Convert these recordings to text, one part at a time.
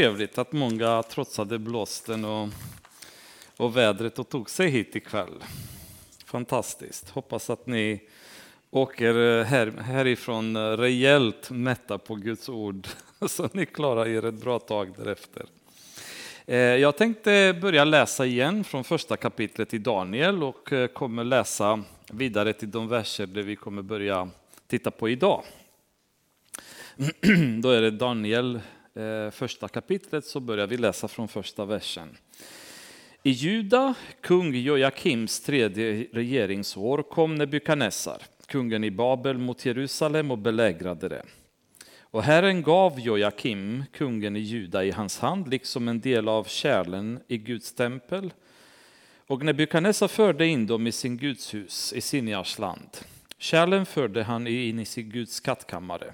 Trevligt att många trotsade blåsten och, och vädret och tog sig hit ikväll. Fantastiskt. Hoppas att ni åker eh, här, härifrån eh, rejält mätta på Guds ord så ni klarar er ett bra tag därefter. Eh, jag tänkte börja läsa igen från första kapitlet i Daniel och kommer läsa vidare till de verser där vi kommer börja titta på idag. Då är det Daniel Eh, första kapitlet så börjar vi läsa från första versen. I Juda, kung Joakims tredje regeringsår, kom Nebukadnessar, kungen i Babel, mot Jerusalem och belägrade det. Och Herren gav Joakim, kungen i Juda, i hans hand, liksom en del av kärlen i Guds tempel. Och Nebukadnessar förde in dem i sin gudshus i Sinjars land. Kärlen förde han in i sin Guds skattkammare.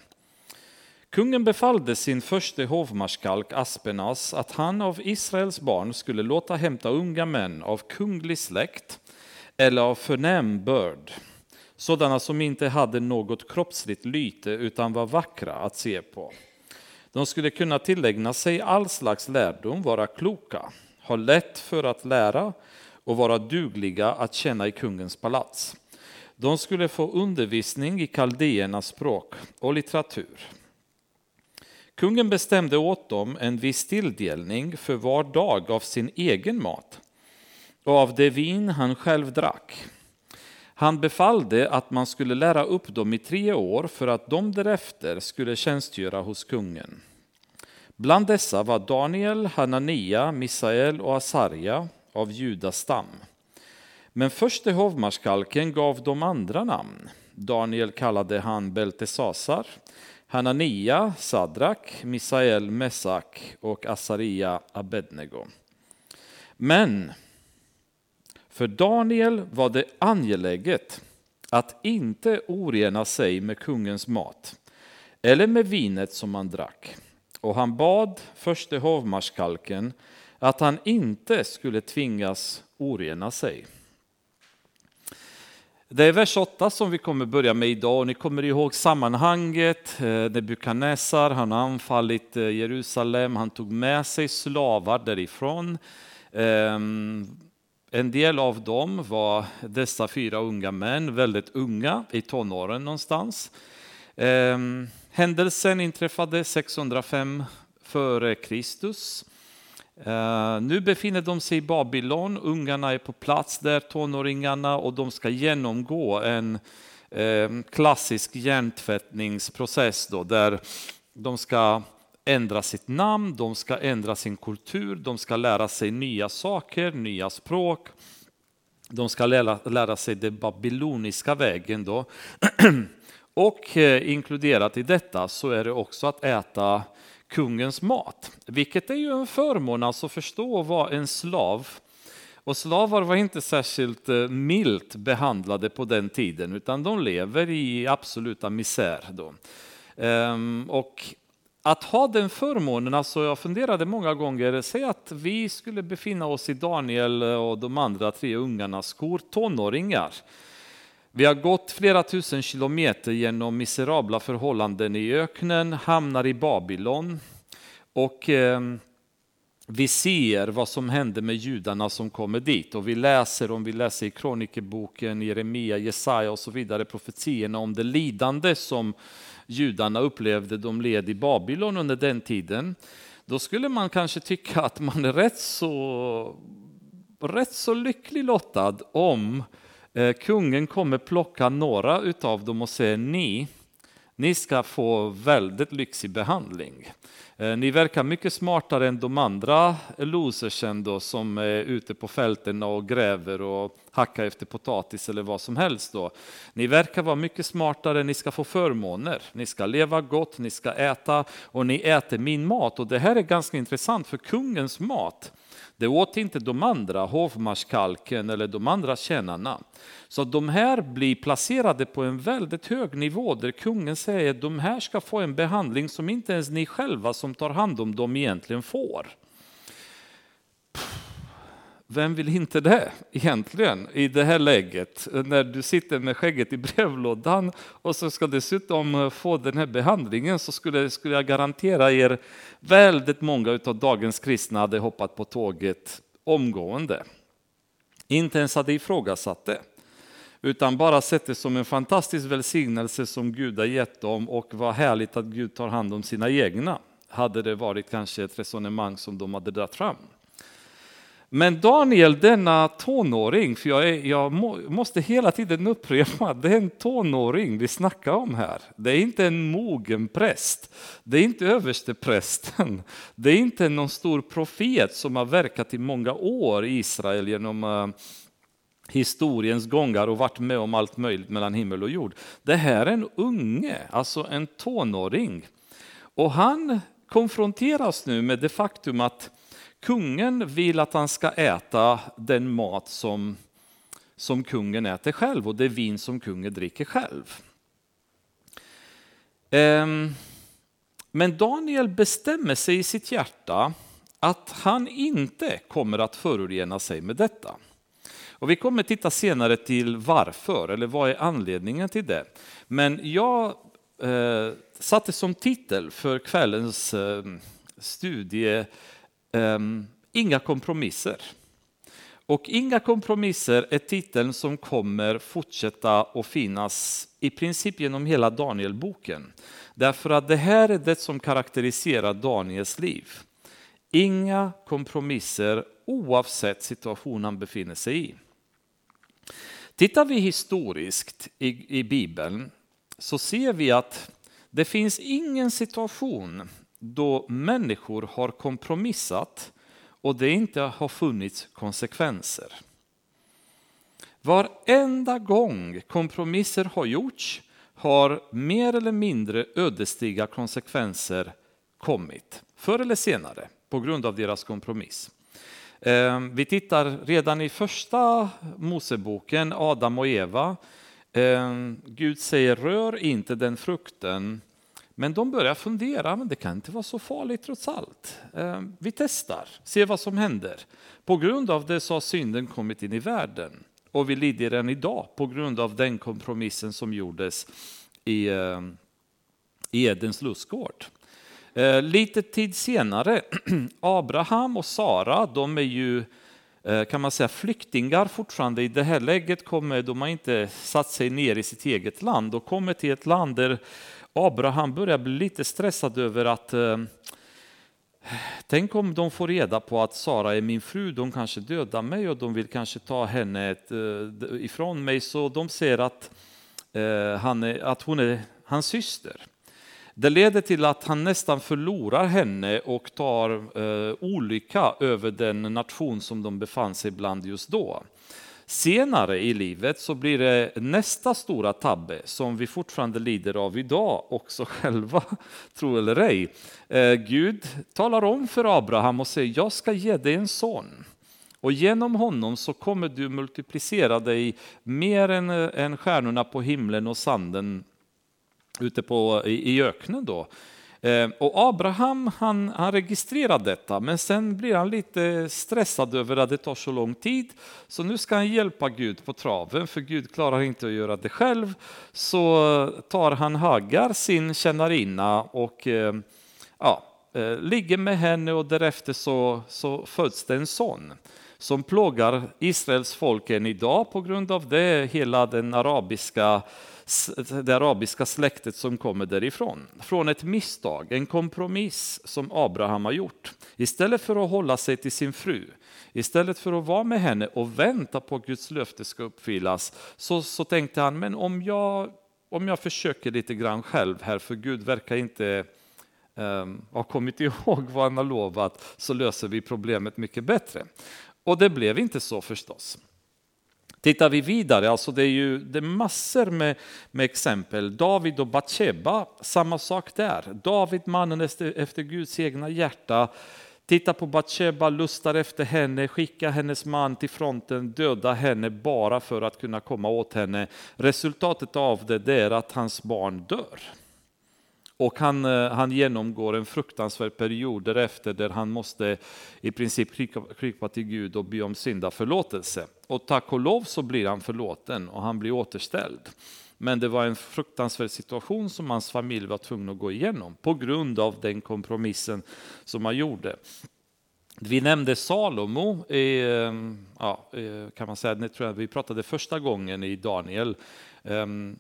Kungen befallde sin förste hovmarskalk Aspenas att han av Israels barn skulle låta hämta unga män av kunglig släkt eller av förnäm börd, sådana som inte hade något kroppsligt lyte utan var vackra att se på. De skulle kunna tillägna sig all slags lärdom, vara kloka, ha lätt för att lära och vara dugliga att tjäna i kungens palats. De skulle få undervisning i kaldéernas språk och litteratur Kungen bestämde åt dem en viss tilldelning för var dag av sin egen mat och av det vin han själv drack. Han befallde att man skulle lära upp dem i tre år för att de därefter skulle tjänstgöra hos kungen. Bland dessa var Daniel, Hanania, Misael och Asarja av Judas stam. Men förste hovmarskalken gav dem andra namn. Daniel kallade han Beltesasar, Hanania, Sadrak, Misael, Mesak och Asaria, Abednego. Men för Daniel var det angeläget att inte orena sig med kungens mat eller med vinet som han drack. Och han bad förste hovmarskalken att han inte skulle tvingas orena sig. Det är vers 8 som vi kommer börja med idag och ni kommer ihåg sammanhanget. Eh, Nebukadnessar, han har anfallit eh, Jerusalem, han tog med sig slavar därifrån. Ehm, en del av dem var dessa fyra unga män, väldigt unga, i tonåren någonstans. Ehm, händelsen inträffade 605 före Kristus. Uh, nu befinner de sig i Babylon, ungarna är på plats där, tonåringarna, och de ska genomgå en uh, klassisk hjärntvättningsprocess då, där de ska ändra sitt namn, de ska ändra sin kultur, de ska lära sig nya saker, nya språk. De ska lära, lära sig den babyloniska vägen. Då. och eh, inkluderat i detta så är det också att äta kungens mat. Vilket är ju en förmån, alltså förstå vad en slav och slavar var inte särskilt eh, milt behandlade på den tiden, utan de lever i absoluta misär. Då. Ehm, och att ha den förmånen, alltså jag funderade många gånger, säg att vi skulle befinna oss i Daniel och de andra tre ungarnas skor, tonåringar. Vi har gått flera tusen kilometer genom miserabla förhållanden i öknen, hamnar i Babylon och eh, vi ser vad som hände med judarna som kommer dit och vi läser om vi läser i kronikeboken, Jeremia, Jesaja och så vidare profetierna om det lidande som judarna upplevde de led i Babylon under den tiden. Då skulle man kanske tycka att man är rätt så, rätt så lycklig lottad om Eh, kungen kommer plocka några utav dem och säger ni, ni ska få väldigt lyxig behandling. Eh, ni verkar mycket smartare än de andra losersen då, som är ute på fälten och gräver och hackar efter potatis eller vad som helst. Då. Ni verkar vara mycket smartare, ni ska få förmåner, ni ska leva gott, ni ska äta och ni äter min mat. Och det här är ganska intressant för kungens mat det åt inte de andra, hovmarskalken eller de andra tjänarna. Så de här blir placerade på en väldigt hög nivå där kungen säger att de här ska få en behandling som inte ens ni själva som tar hand om dem egentligen får. Vem vill inte det egentligen i det här läget när du sitter med skägget i brevlådan och så ska dessutom få den här behandlingen så skulle, skulle jag garantera er väldigt många av dagens kristna hade hoppat på tåget omgående. Inte ens hade ifrågasatt det utan bara sett det som en fantastisk välsignelse som Gud har gett dem och vad härligt att Gud tar hand om sina egna. Hade det varit kanske ett resonemang som de hade dragit fram. Men Daniel, denna tonåring, för jag, är, jag må, måste hela tiden upprepa, det är en tonåring vi snackar om här. Det är inte en mogen präst, det är inte översteprästen, det är inte någon stor profet som har verkat i många år i Israel genom uh, historiens gångar och varit med om allt möjligt mellan himmel och jord. Det här är en unge, alltså en tonåring. Och han konfronteras nu med det faktum att kungen vill att han ska äta den mat som, som kungen äter själv och det vin som kungen dricker själv. Ehm, men Daniel bestämmer sig i sitt hjärta att han inte kommer att förorena sig med detta. Och vi kommer titta senare till varför, eller vad är anledningen till det. Men jag eh, satte som titel för kvällens eh, studie Um, Inga kompromisser. Och Inga kompromisser är titeln som kommer fortsätta att finnas i princip genom hela Danielboken. Därför att det här är det som karaktäriserar Daniels liv. Inga kompromisser oavsett situation han befinner sig i. Tittar vi historiskt i, i Bibeln så ser vi att det finns ingen situation då människor har kompromissat och det inte har funnits konsekvenser. Varenda gång kompromisser har gjorts har mer eller mindre ödesdigra konsekvenser kommit, förr eller senare, på grund av deras kompromiss. Ehm, vi tittar redan i första Moseboken, Adam och Eva. Ehm, Gud säger rör inte den frukten. Men de börjar fundera, men det kan inte vara så farligt trots allt. Ehm, vi testar, ser vad som händer. På grund av det så har synden kommit in i världen. Och vi lider än idag på grund av den kompromissen som gjordes i, ehm, i Edens lustgård. Ehm, lite tid senare, Abraham och Sara, de är ju eh, kan man säga flyktingar fortfarande. I det här läget kommer de har inte satt sig ner i sitt eget land och kommer till ett land där Abraham börjar bli lite stressad över att eh, Tänk om de får reda på att Sara är min fru, de kanske dödar mig och de vill kanske ta henne eh, ifrån mig. Så de ser att, eh, han är, att hon är hans syster. Det leder till att han nästan förlorar henne och tar eh, olycka över den nation som de befann sig bland just då. Senare i livet så blir det nästa stora tabbe som vi fortfarande lider av idag också själva, tro eller ej. Eh, Gud talar om för Abraham och säger jag ska ge dig en son. Och genom honom så kommer du multiplicera dig mer än, eh, än stjärnorna på himlen och sanden ute på, i, i öknen. Då. Eh, och Abraham han, han registrerar detta, men sen blir han lite stressad över att det tar så lång tid. Så nu ska han hjälpa Gud på traven, för Gud klarar inte att göra det själv. Så tar han Hagar, sin tjänarinna, och eh, ja, eh, ligger med henne och därefter så, så föds det en son som plågar Israels folk än idag på grund av det, hela den arabiska det arabiska släktet som kommer därifrån. Från ett misstag, en kompromiss som Abraham har gjort. Istället för att hålla sig till sin fru, istället för att vara med henne och vänta på att Guds löfte ska uppfyllas, så, så tänkte han, men om jag, om jag försöker lite grann själv här, för Gud verkar inte um, ha kommit ihåg vad han har lovat, så löser vi problemet mycket bättre. Och det blev inte så förstås. Tittar vi vidare, alltså det är ju det är massor med, med exempel. David och Batsheba, samma sak där. David, mannen efter, efter Guds egna hjärta, tittar på Batsheba, lustar efter henne, skickar hennes man till fronten, dödar henne bara för att kunna komma åt henne. Resultatet av det, det är att hans barn dör. Och han, eh, han genomgår en fruktansvärd period därefter där han måste i princip krypa till Gud och be om syndaförlåtelse. Och tack och lov så blir han förlåten och han blir återställd. Men det var en fruktansvärd situation som hans familj var tvungen att gå igenom på grund av den kompromissen som man gjorde. Vi nämnde Salomo, ehm, ja, eh, kan man säga, det tror jag vi pratade första gången i Daniel. Ehm,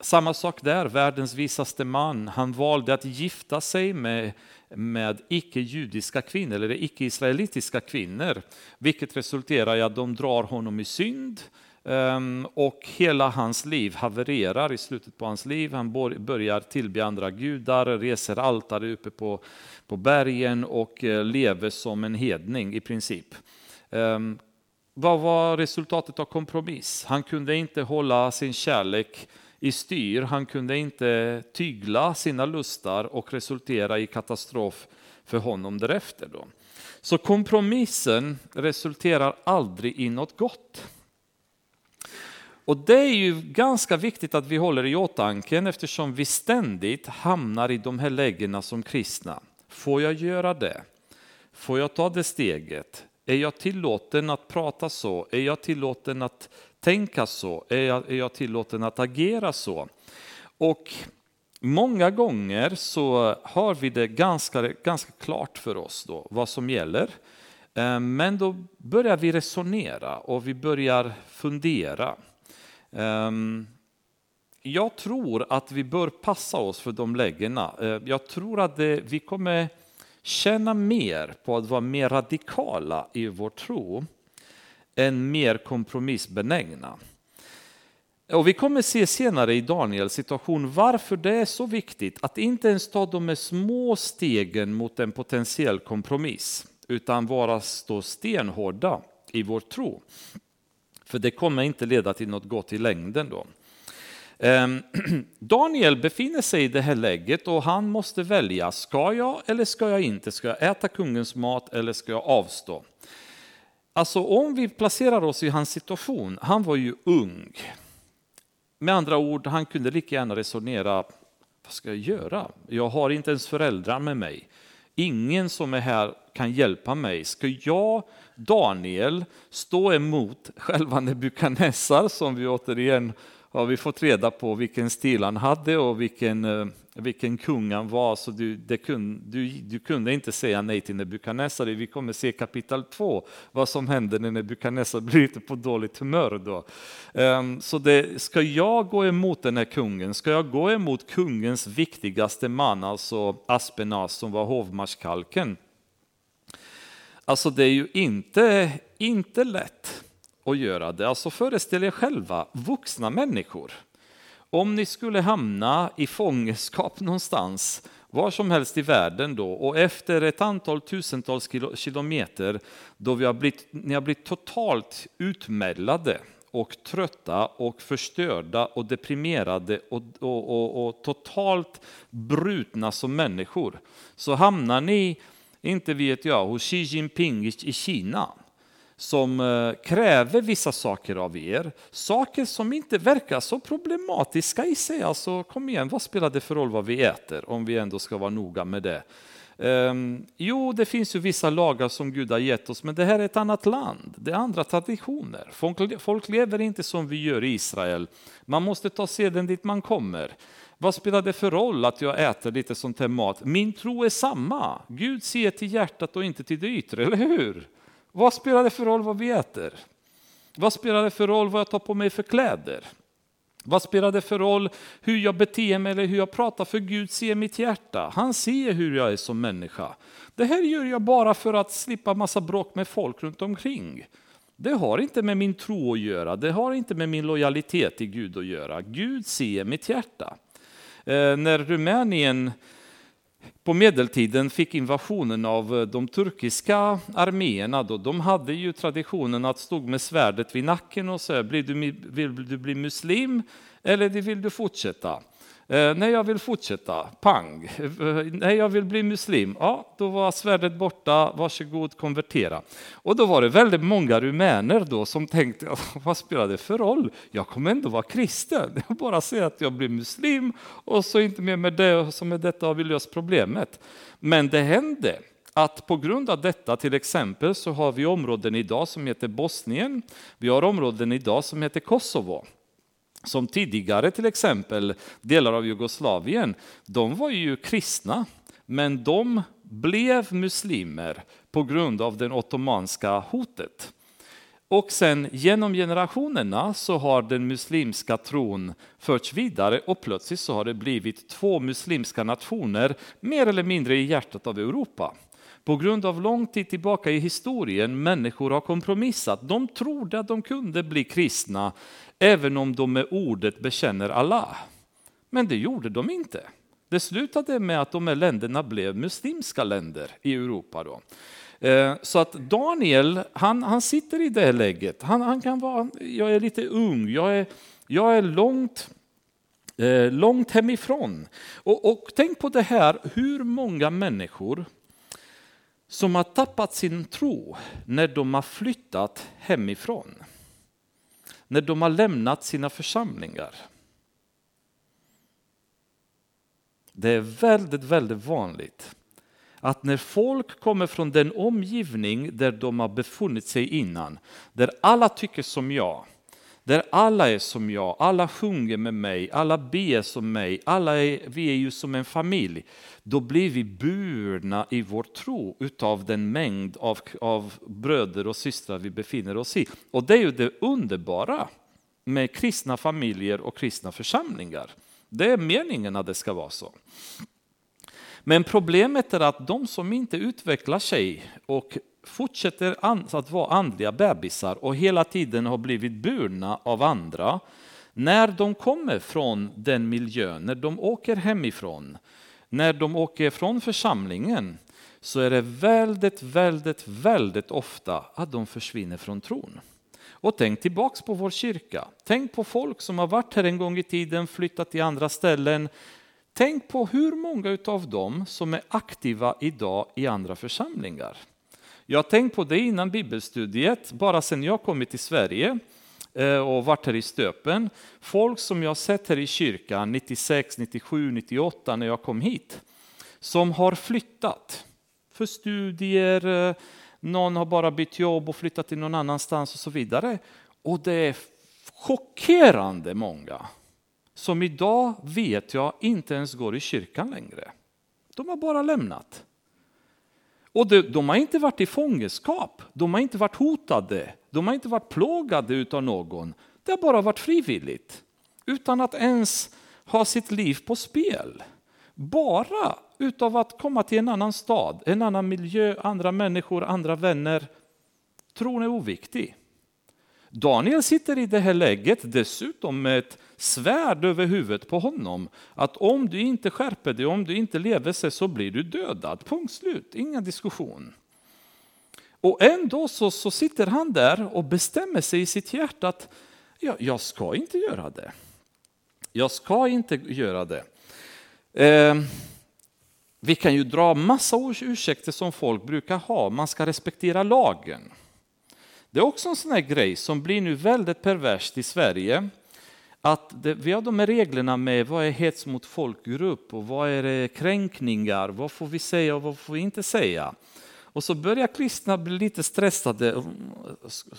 samma sak där, världens visaste man. Han valde att gifta sig med, med icke-judiska kvinnor, eller icke-israelitiska kvinnor, vilket resulterar i att de drar honom i synd. Ehm, och hela hans liv havererar i slutet på hans liv. Han börjar tillbe andra gudar, reser altare uppe på, på bergen och eh, lever som en hedning i princip. Ehm, vad var resultatet av kompromiss? Han kunde inte hålla sin kärlek i styr, han kunde inte tygla sina lustar och resultera i katastrof för honom därefter. Då. Så kompromissen resulterar aldrig i något gott. Och det är ju ganska viktigt att vi håller i åtanke eftersom vi ständigt hamnar i de här lägena som kristna. Får jag göra det? Får jag ta det steget? Är jag tillåten att prata så? Är jag tillåten att tänka så? Är jag, är jag tillåten att agera så? Och många gånger så har vi det ganska, ganska klart för oss då, vad som gäller. Eh, men då börjar vi resonera och vi börjar fundera. Ehm, jag tror att vi bör passa oss för de lägena. Eh, jag tror att det, vi kommer känna mer på att vara mer radikala i vår tro än mer kompromissbenägna. Och vi kommer se senare i Daniels situation varför det är så viktigt att inte ens ta de små stegen mot en potentiell kompromiss utan vara stå stenhårda i vår tro. För det kommer inte leda till något gott i längden. Då. Ehm, Daniel befinner sig i det här läget och han måste välja. Ska jag eller ska jag inte? Ska jag äta kungens mat eller ska jag avstå? Alltså om vi placerar oss i hans situation, han var ju ung. Med andra ord, han kunde lika gärna resonera, vad ska jag göra? Jag har inte ens föräldrar med mig. Ingen som är här kan hjälpa mig. Ska jag, Daniel, stå emot själva Nebukadnessar som vi återigen har vi fått reda på vilken stil han hade och vilken, eh, vilken kung han var. Så du, kun, du, du kunde inte säga nej till Nebukadnessar. Vi kommer se kapitel 2 vad som händer när Nebukadnessar blir lite på dåligt humör. Då. Ehm, så det, ska jag gå emot den här kungen? Ska jag gå emot kungens viktigaste man, alltså Aspenas som var hovmarskalken? Alltså det är ju inte, inte lätt att göra det. Alltså föreställ er själva, vuxna människor. Om ni skulle hamna i fångenskap någonstans, var som helst i världen då, och efter ett antal tusentals kilometer då vi har blivit, ni har blivit totalt utmällade och trötta och förstörda och deprimerade och, och, och, och totalt brutna som människor, så hamnar ni, inte vet jag, hos Xi Jinping i Kina som eh, kräver vissa saker av er, saker som inte verkar så problematiska i sig. Alltså kom igen, vad spelar det för roll vad vi äter om vi ändå ska vara noga med det? Um, jo, det finns ju vissa lagar som Gud har gett oss, men det här är ett annat land. Det är andra traditioner. Folk, folk lever inte som vi gör i Israel. Man måste ta seden dit man kommer. Vad spelar det för roll att jag äter lite sånt här mat? Min tro är samma. Gud ser till hjärtat och inte till det yttre, eller hur? Vad spelar det för roll vad vi äter? Vad spelar det för roll vad jag tar på mig för kläder? Vad spelar det för roll hur jag beter mig eller hur jag pratar? För Gud ser mitt hjärta. Han ser hur jag är som människa. Det här gör jag bara för att slippa massa bråk med folk runt omkring. Det har inte med min tro att göra, det har inte med min lojalitet till Gud att göra. Gud ser mitt hjärta. Eh, när Rumänien på medeltiden fick invasionen av eh, de turkiska arméerna, då, de hade ju traditionen att stå med svärdet vid nacken och säga, vill du bli muslim eller vill du fortsätta? Eh, nej, när jag vill fortsätta, pang. Eh, nej, när jag vill bli muslim, ja, då var svärdet borta, varsågod konvertera. Och då var det väldigt många rumäner då som tänkte, vad spelar det för roll? Jag kommer ändå vara kristen. Jag bara säger att jag blir muslim och så inte mer med det, som med detta har vi löst problemet. Men det hände att på grund av detta, till exempel, så har vi områden idag som heter Bosnien. Vi har områden idag som heter Kosovo som tidigare till exempel delar av Jugoslavien, de var ju kristna, men de blev muslimer på grund av det ottomanska hotet. Och sen genom generationerna så har den muslimska tron förts vidare och plötsligt så har det blivit två muslimska nationer mer eller mindre i hjärtat av Europa. På grund av lång tid tillbaka i historien människor har kompromissat. De trodde att de kunde bli kristna även om de med ordet bekänner Allah. Men det gjorde de inte. Det slutade med att de här länderna blev muslimska länder i Europa. Då. Eh, så att Daniel, han, han sitter i det läget. Han, han kan vara, jag är lite ung, jag är, jag är långt, eh, långt hemifrån. Och, och tänk på det här, hur många människor som har tappat sin tro när de har flyttat hemifrån. När de har lämnat sina församlingar. Det är väldigt, väldigt vanligt att när folk kommer från den omgivning där de har befunnit sig innan, där alla tycker som jag, där alla är som jag, alla sjunger med mig, alla ber som mig, alla är, vi är ju som en familj. Då blir vi burna i vår tro utav den mängd av, av bröder och systrar vi befinner oss i. Och det är ju det underbara med kristna familjer och kristna församlingar. Det är meningen att det ska vara så. Men problemet är att de som inte utvecklar sig och fortsätter att vara andliga bebisar och hela tiden har blivit burna av andra, när de kommer från den miljön, när de åker hemifrån, när de åker från församlingen, så är det väldigt, väldigt, väldigt ofta att de försvinner från tron. Och tänk tillbaks på vår kyrka. Tänk på folk som har varit här en gång i tiden, flyttat till andra ställen. Tänk på hur många av dem som är aktiva idag i andra församlingar. Jag har tänkt på det innan bibelstudiet, bara sedan jag kommit till Sverige eh, och varit här i Stöpen. Folk som jag sett här i kyrkan 96, 97, 98 när jag kom hit, som har flyttat för studier, eh, någon har bara bytt jobb och flyttat till någon annanstans och så vidare. Och det är chockerande många som idag vet jag inte ens går i kyrkan längre. De har bara lämnat. Och de, de har inte varit i fångenskap, de har inte varit hotade, de har inte varit plågade av någon. Det har bara varit frivilligt, utan att ens ha sitt liv på spel. Bara utav att komma till en annan stad, en annan miljö, andra människor, andra vänner. Tron är oviktig. Daniel sitter i det här läget dessutom med ett svärd över huvudet på honom. Att om du inte skärper dig, om du inte lever sig så blir du dödad. Punkt slut, ingen diskussion. Och ändå så, så sitter han där och bestämmer sig i sitt hjärta att ja, jag ska inte göra det. Jag ska inte göra det. Eh, vi kan ju dra massa ursäkter som folk brukar ha. Man ska respektera lagen. Det är också en sån här grej som blir nu väldigt perverst i Sverige. Att det, vi har de här reglerna med vad är hets mot folkgrupp och vad är det kränkningar, vad får vi säga och vad får vi inte säga. Och så börjar kristna bli lite stressade.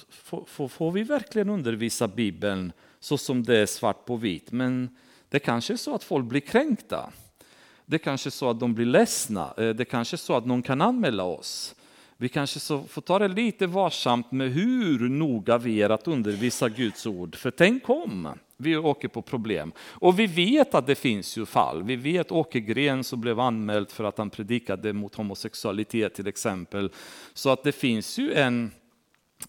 Får, får, får vi verkligen undervisa Bibeln så som det är svart på vitt? Men det kanske är så att folk blir kränkta. Det kanske är så att de blir ledsna. Eh, det kanske är så att någon kan anmäla oss. Vi kanske så får ta det lite varsamt med hur noga vi är att undervisa Guds ord. För tänk om vi åker på problem. Och vi vet att det finns ju fall. Vi vet Åke Gren som blev anmäld för att han predikade mot homosexualitet till exempel. Så att det finns ju en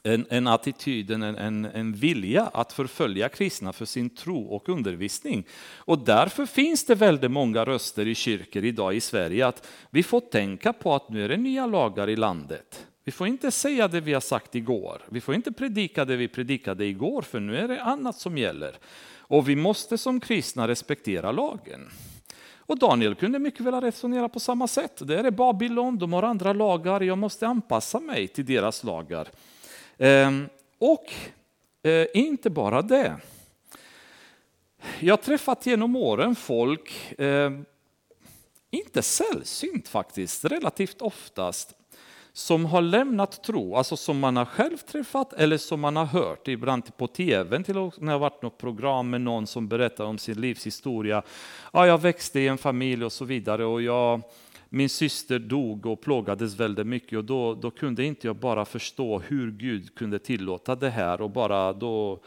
en, en attityd, en, en, en vilja att förfölja kristna för sin tro och undervisning. Och därför finns det väldigt många röster i kyrkor idag i Sverige att vi får tänka på att nu är det nya lagar i landet. Vi får inte säga det vi har sagt igår. Vi får inte predika det vi predikade igår, för nu är det annat som gäller. Och vi måste som kristna respektera lagen. Och Daniel kunde mycket väl resonera på samma sätt. Det är Babylon, de har andra lagar, jag måste anpassa mig till deras lagar. Ehm, och eh, inte bara det. Jag har träffat genom åren folk, ehm, inte sällsynt faktiskt, relativt oftast, som har lämnat tro, alltså som man har själv träffat eller som man har hört, ibland på tv, till när det har varit något program med någon som berättar om sin livshistoria. Ja, jag växte i en familj och så vidare och jag, min syster dog och plågades väldigt mycket och då, då kunde inte jag bara förstå hur Gud kunde tillåta det här och bara då,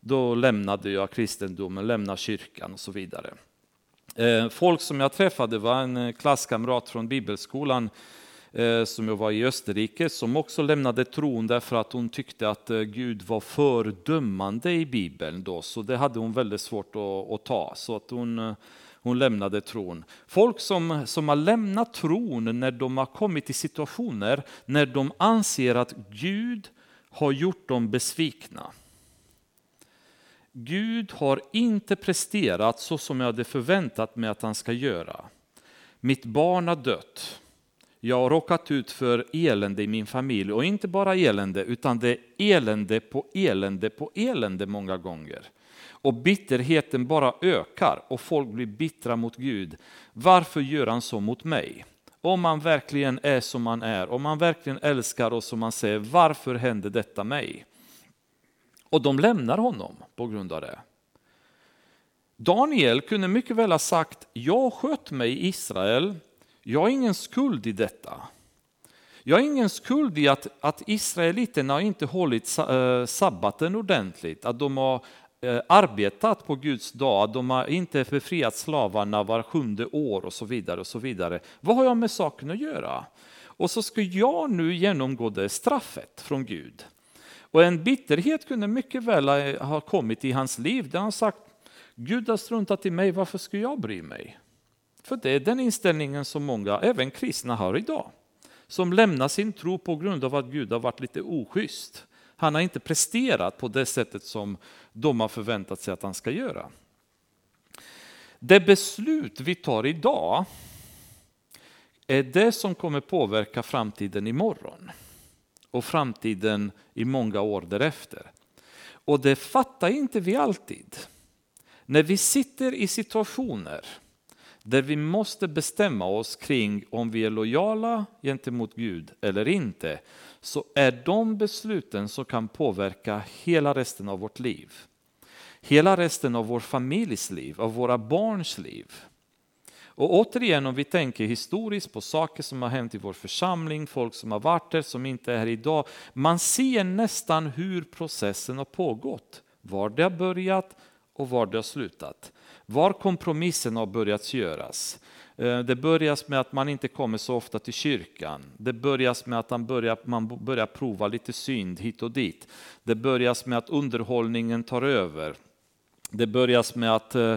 då lämnade jag kristendomen, lämnade kyrkan och så vidare. Eh, folk som jag träffade var en eh, klasskamrat från bibelskolan Eh, som jag var i Österrike, som också lämnade tron därför att hon tyckte att eh, Gud var fördömande i Bibeln. Då, så det hade hon väldigt svårt att, att ta, så att hon, eh, hon lämnade tron. Folk som, som har lämnat tron när de har kommit i situationer när de anser att Gud har gjort dem besvikna. Gud har inte presterat så som jag hade förväntat mig att han ska göra. Mitt barn har dött. Jag har råkat ut för elände i min familj och inte bara elände utan det är elände på elände på elände många gånger. Och bitterheten bara ökar och folk blir bittra mot Gud. Varför gör han så mot mig? Om man verkligen är som man är, om man verkligen älskar oss som man säger, varför händer detta mig? Och de lämnar honom på grund av det. Daniel kunde mycket väl ha sagt, jag sköt mig i Israel jag har ingen skuld i detta. Jag har ingen skuld i att, att israeliterna inte hållit eh, sabbaten ordentligt, att de har eh, arbetat på Guds dag, att de har inte befriat slavarna var sjunde år och så vidare. och så vidare. Vad har jag med saken att göra? Och så ska jag nu genomgå det straffet från Gud. Och en bitterhet kunde mycket väl ha kommit i hans liv där han sagt Gud har struntat i mig, varför ska jag bry mig? För det är den inställningen som många, även kristna, har idag. Som lämnar sin tro på grund av att Gud har varit lite oschysst. Han har inte presterat på det sättet som de har förväntat sig att han ska göra. Det beslut vi tar idag är det som kommer påverka framtiden imorgon och framtiden i många år därefter. Och det fattar inte vi alltid. När vi sitter i situationer där vi måste bestämma oss kring om vi är lojala gentemot Gud eller inte, så är de besluten som kan påverka hela resten av vårt liv. Hela resten av vår familjs liv, av våra barns liv. Och återigen om vi tänker historiskt på saker som har hänt i vår församling, folk som har varit där, som inte är här idag. Man ser nästan hur processen har pågått, var det har börjat och var det har slutat var kompromissen har börjat göras. Eh, det börjas med att man inte kommer så ofta till kyrkan. Det börjas med att man börjar, man börjar prova lite synd hit och dit. Det börjas med att underhållningen tar över. Det börjas med att eh,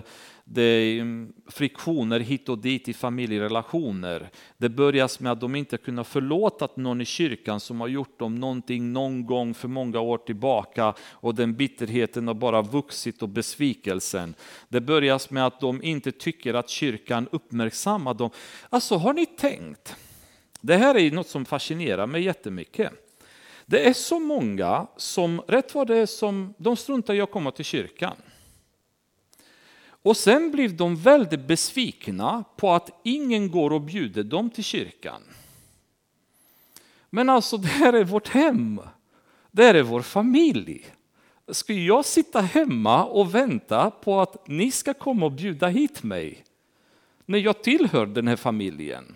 det är friktioner hit och dit i familjerelationer. Det börjas med att de inte kunnat förlåta någon i kyrkan som har gjort dem någonting någon gång för många år tillbaka och den bitterheten har bara vuxit och besvikelsen. Det börjas med att de inte tycker att kyrkan uppmärksammar dem. Alltså har ni tänkt? Det här är något som fascinerar mig jättemycket. Det är så många som, rätt vad det är, som de struntar i att komma till kyrkan. Och sen blir de väldigt besvikna på att ingen går och bjuder dem till kyrkan. Men alltså, det här är vårt hem. Det här är vår familj. Ska jag sitta hemma och vänta på att ni ska komma och bjuda hit mig? När jag tillhör den här familjen.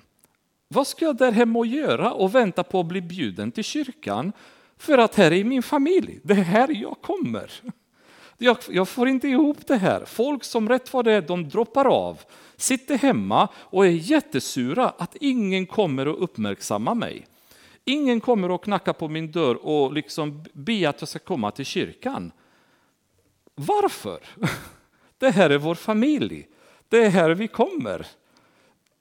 Vad ska jag där hemma och göra och vänta på att bli bjuden till kyrkan? För att här är min familj, det är här jag kommer. Jag, jag får inte ihop det här. Folk som rätt vad det är, de droppar av, sitter hemma och är jättesura att ingen kommer att uppmärksamma mig. Ingen kommer att knacka på min dörr och liksom be att jag ska komma till kyrkan. Varför? Det här är vår familj. Det är här vi kommer.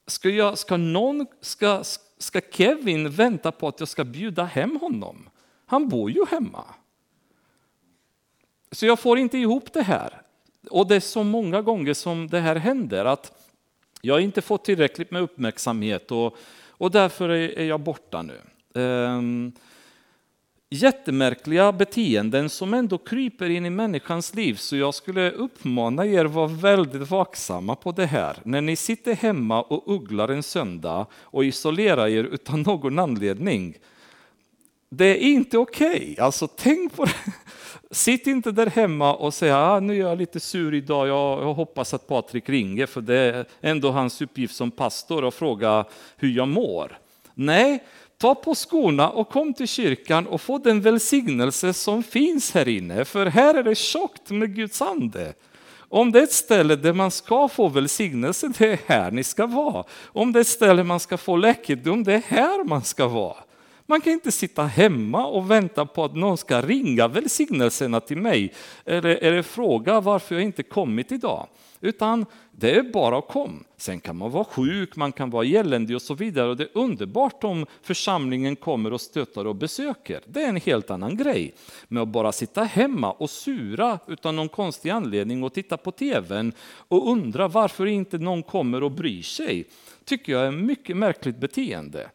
Ska, jag, ska, någon, ska, ska Kevin vänta på att jag ska bjuda hem honom? Han bor ju hemma. Så jag får inte ihop det här. Och det är så många gånger som det här händer att jag inte fått tillräckligt med uppmärksamhet och, och därför är jag borta nu. Um, jättemärkliga beteenden som ändå kryper in i människans liv. Så jag skulle uppmana er att vara väldigt vaksamma på det här. När ni sitter hemma och ugglar en söndag och isolerar er utan någon anledning. Det är inte okej. Okay. Alltså tänk på det. Sitt inte där hemma och säg ah, nu är jag lite sur idag, jag, jag hoppas att Patrik ringer för det är ändå hans uppgift som pastor att fråga hur jag mår. Nej, ta på skorna och kom till kyrkan och få den välsignelse som finns här inne, för här är det tjockt med Guds ande. Om det är ett ställe där man ska få välsignelse, det är här ni ska vara. Om det är ett ställe man ska få läkedom, det är här man ska vara. Man kan inte sitta hemma och vänta på att någon ska ringa välsignelserna till mig eller, eller fråga varför jag inte kommit idag. Utan det är bara att komma. Sen kan man vara sjuk, man kan vara eländig och så vidare. Och det är underbart om församlingen kommer och stöttar och besöker. Det är en helt annan grej. Men att bara sitta hemma och sura utan någon konstig anledning och titta på tvn och undra varför inte någon kommer och bryr sig, tycker jag är ett mycket märkligt beteende.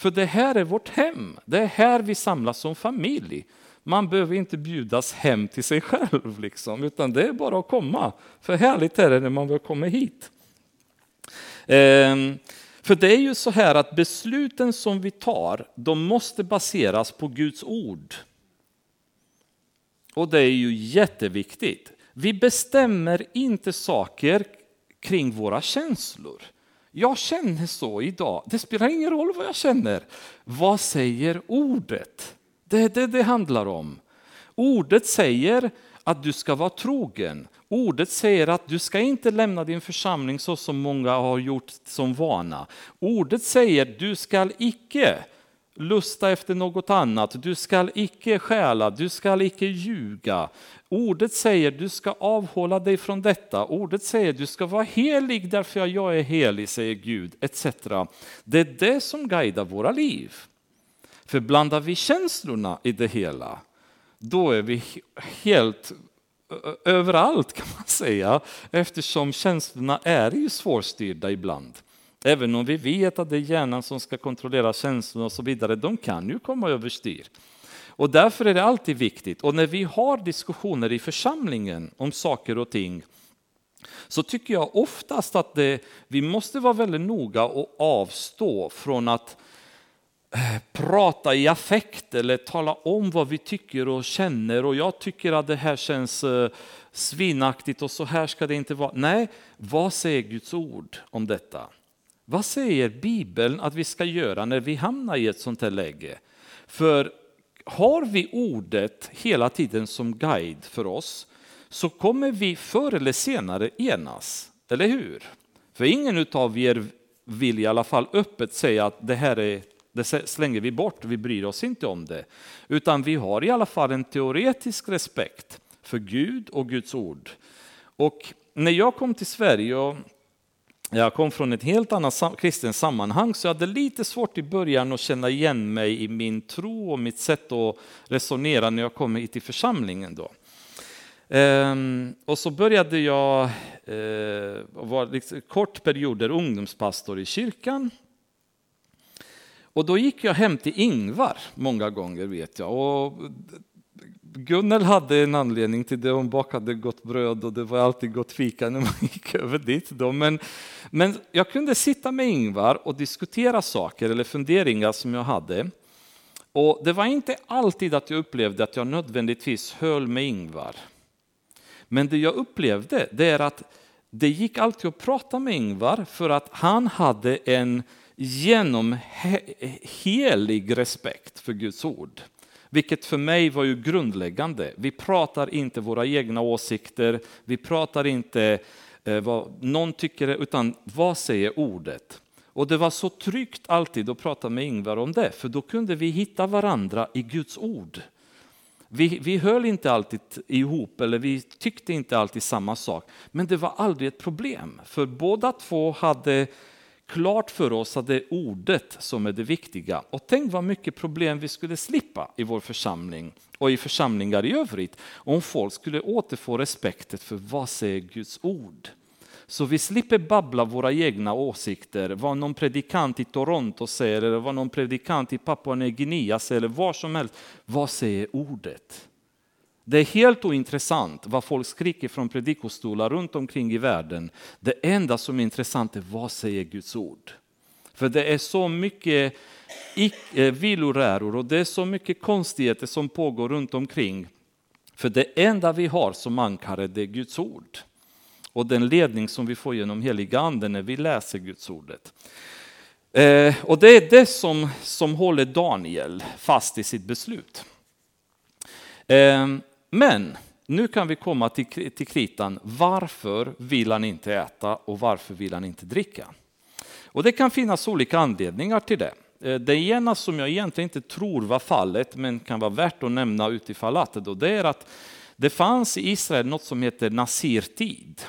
För det här är vårt hem. Det är här vi samlas som familj. Man behöver inte bjudas hem till sig själv, liksom, utan det är bara att komma. För härligt är det när man väl kommer hit. Ehm, för det är ju så här att besluten som vi tar, de måste baseras på Guds ord. Och det är ju jätteviktigt. Vi bestämmer inte saker kring våra känslor. Jag känner så idag. Det spelar ingen roll vad jag känner. Vad säger ordet? Det är det det handlar om. Ordet säger att du ska vara trogen. Ordet säger att du ska inte lämna din församling så som många har gjort som vana. Ordet säger att du ska icke lusta efter något annat, du skall icke stjäla, du skall icke ljuga. Ordet säger du ska avhålla dig från detta. Ordet säger du ska vara helig därför jag är helig, säger Gud, etc. Det är det som guidar våra liv. För blandar vi känslorna i det hela, då är vi helt överallt kan man säga, eftersom känslorna är ju svårstyrda ibland. Även om vi vet att det är hjärnan som ska kontrollera känslorna och så vidare, de kan ju komma överstyr. Och därför är det alltid viktigt, och när vi har diskussioner i församlingen om saker och ting, så tycker jag oftast att det, vi måste vara väldigt noga och avstå från att eh, prata i affekt eller tala om vad vi tycker och känner och jag tycker att det här känns eh, svinaktigt och så här ska det inte vara. Nej, vad säger Guds ord om detta? Vad säger Bibeln att vi ska göra när vi hamnar i ett sånt här läge? För har vi ordet hela tiden som guide för oss så kommer vi förr eller senare enas, eller hur? För ingen av er vill i alla fall öppet säga att det här är, det slänger vi bort, vi bryr oss inte om det. Utan vi har i alla fall en teoretisk respekt för Gud och Guds ord. Och när jag kom till Sverige och jag kom från ett helt annat kristet sammanhang så jag hade lite svårt i början att känna igen mig i min tro och mitt sätt att resonera när jag kom hit till församlingen. Då. Ehm, och så började jag, eh, var liksom kort perioder ungdomspastor i kyrkan. Och då gick jag hem till Ingvar många gånger vet jag. Och Gunnel hade en anledning till det, hon bakade gott bröd och det var alltid gott fika när man gick över dit. Då. Men, men jag kunde sitta med Ingvar och diskutera saker eller funderingar som jag hade. Och det var inte alltid att jag upplevde att jag nödvändigtvis höll med Ingvar. Men det jag upplevde det är att det gick alltid att prata med Ingvar för att han hade en genomhelig respekt för Guds ord. Vilket för mig var ju grundläggande. Vi pratar inte våra egna åsikter, vi pratar inte eh, vad någon tycker, utan vad säger ordet? Och det var så tryggt alltid att prata med Ingvar om det, för då kunde vi hitta varandra i Guds ord. Vi, vi höll inte alltid ihop, eller vi tyckte inte alltid samma sak, men det var aldrig ett problem, för båda två hade klart för oss att det är ordet som är det viktiga. Och tänk vad mycket problem vi skulle slippa i vår församling och i församlingar i övrigt om folk skulle återfå respekten för vad säger Guds ord. Så vi slipper babbla våra egna åsikter, vad någon predikant i Toronto säger eller vad någon predikant i Papua Nya Guinea säger eller var som helst. Vad säger ordet? Det är helt ointressant vad folk skriker från predikostolar runt omkring i världen. Det enda som är intressant är vad säger Guds ord? För det är så mycket eh, viloräror och det är så mycket konstigheter som pågår runt omkring. För det enda vi har som ankare det är Guds ord. Och den ledning som vi får genom heliga anden när vi läser Guds ordet. Eh, och det är det som, som håller Daniel fast i sitt beslut. Eh, men nu kan vi komma till, till kritan. Varför vill han inte äta och varför vill han inte dricka? Och det kan finnas olika anledningar till det. Eh, det ena som jag egentligen inte tror var fallet, men kan vara värt att nämna utifall att det, då, det är att det fanns i Israel något som heter nasirtid.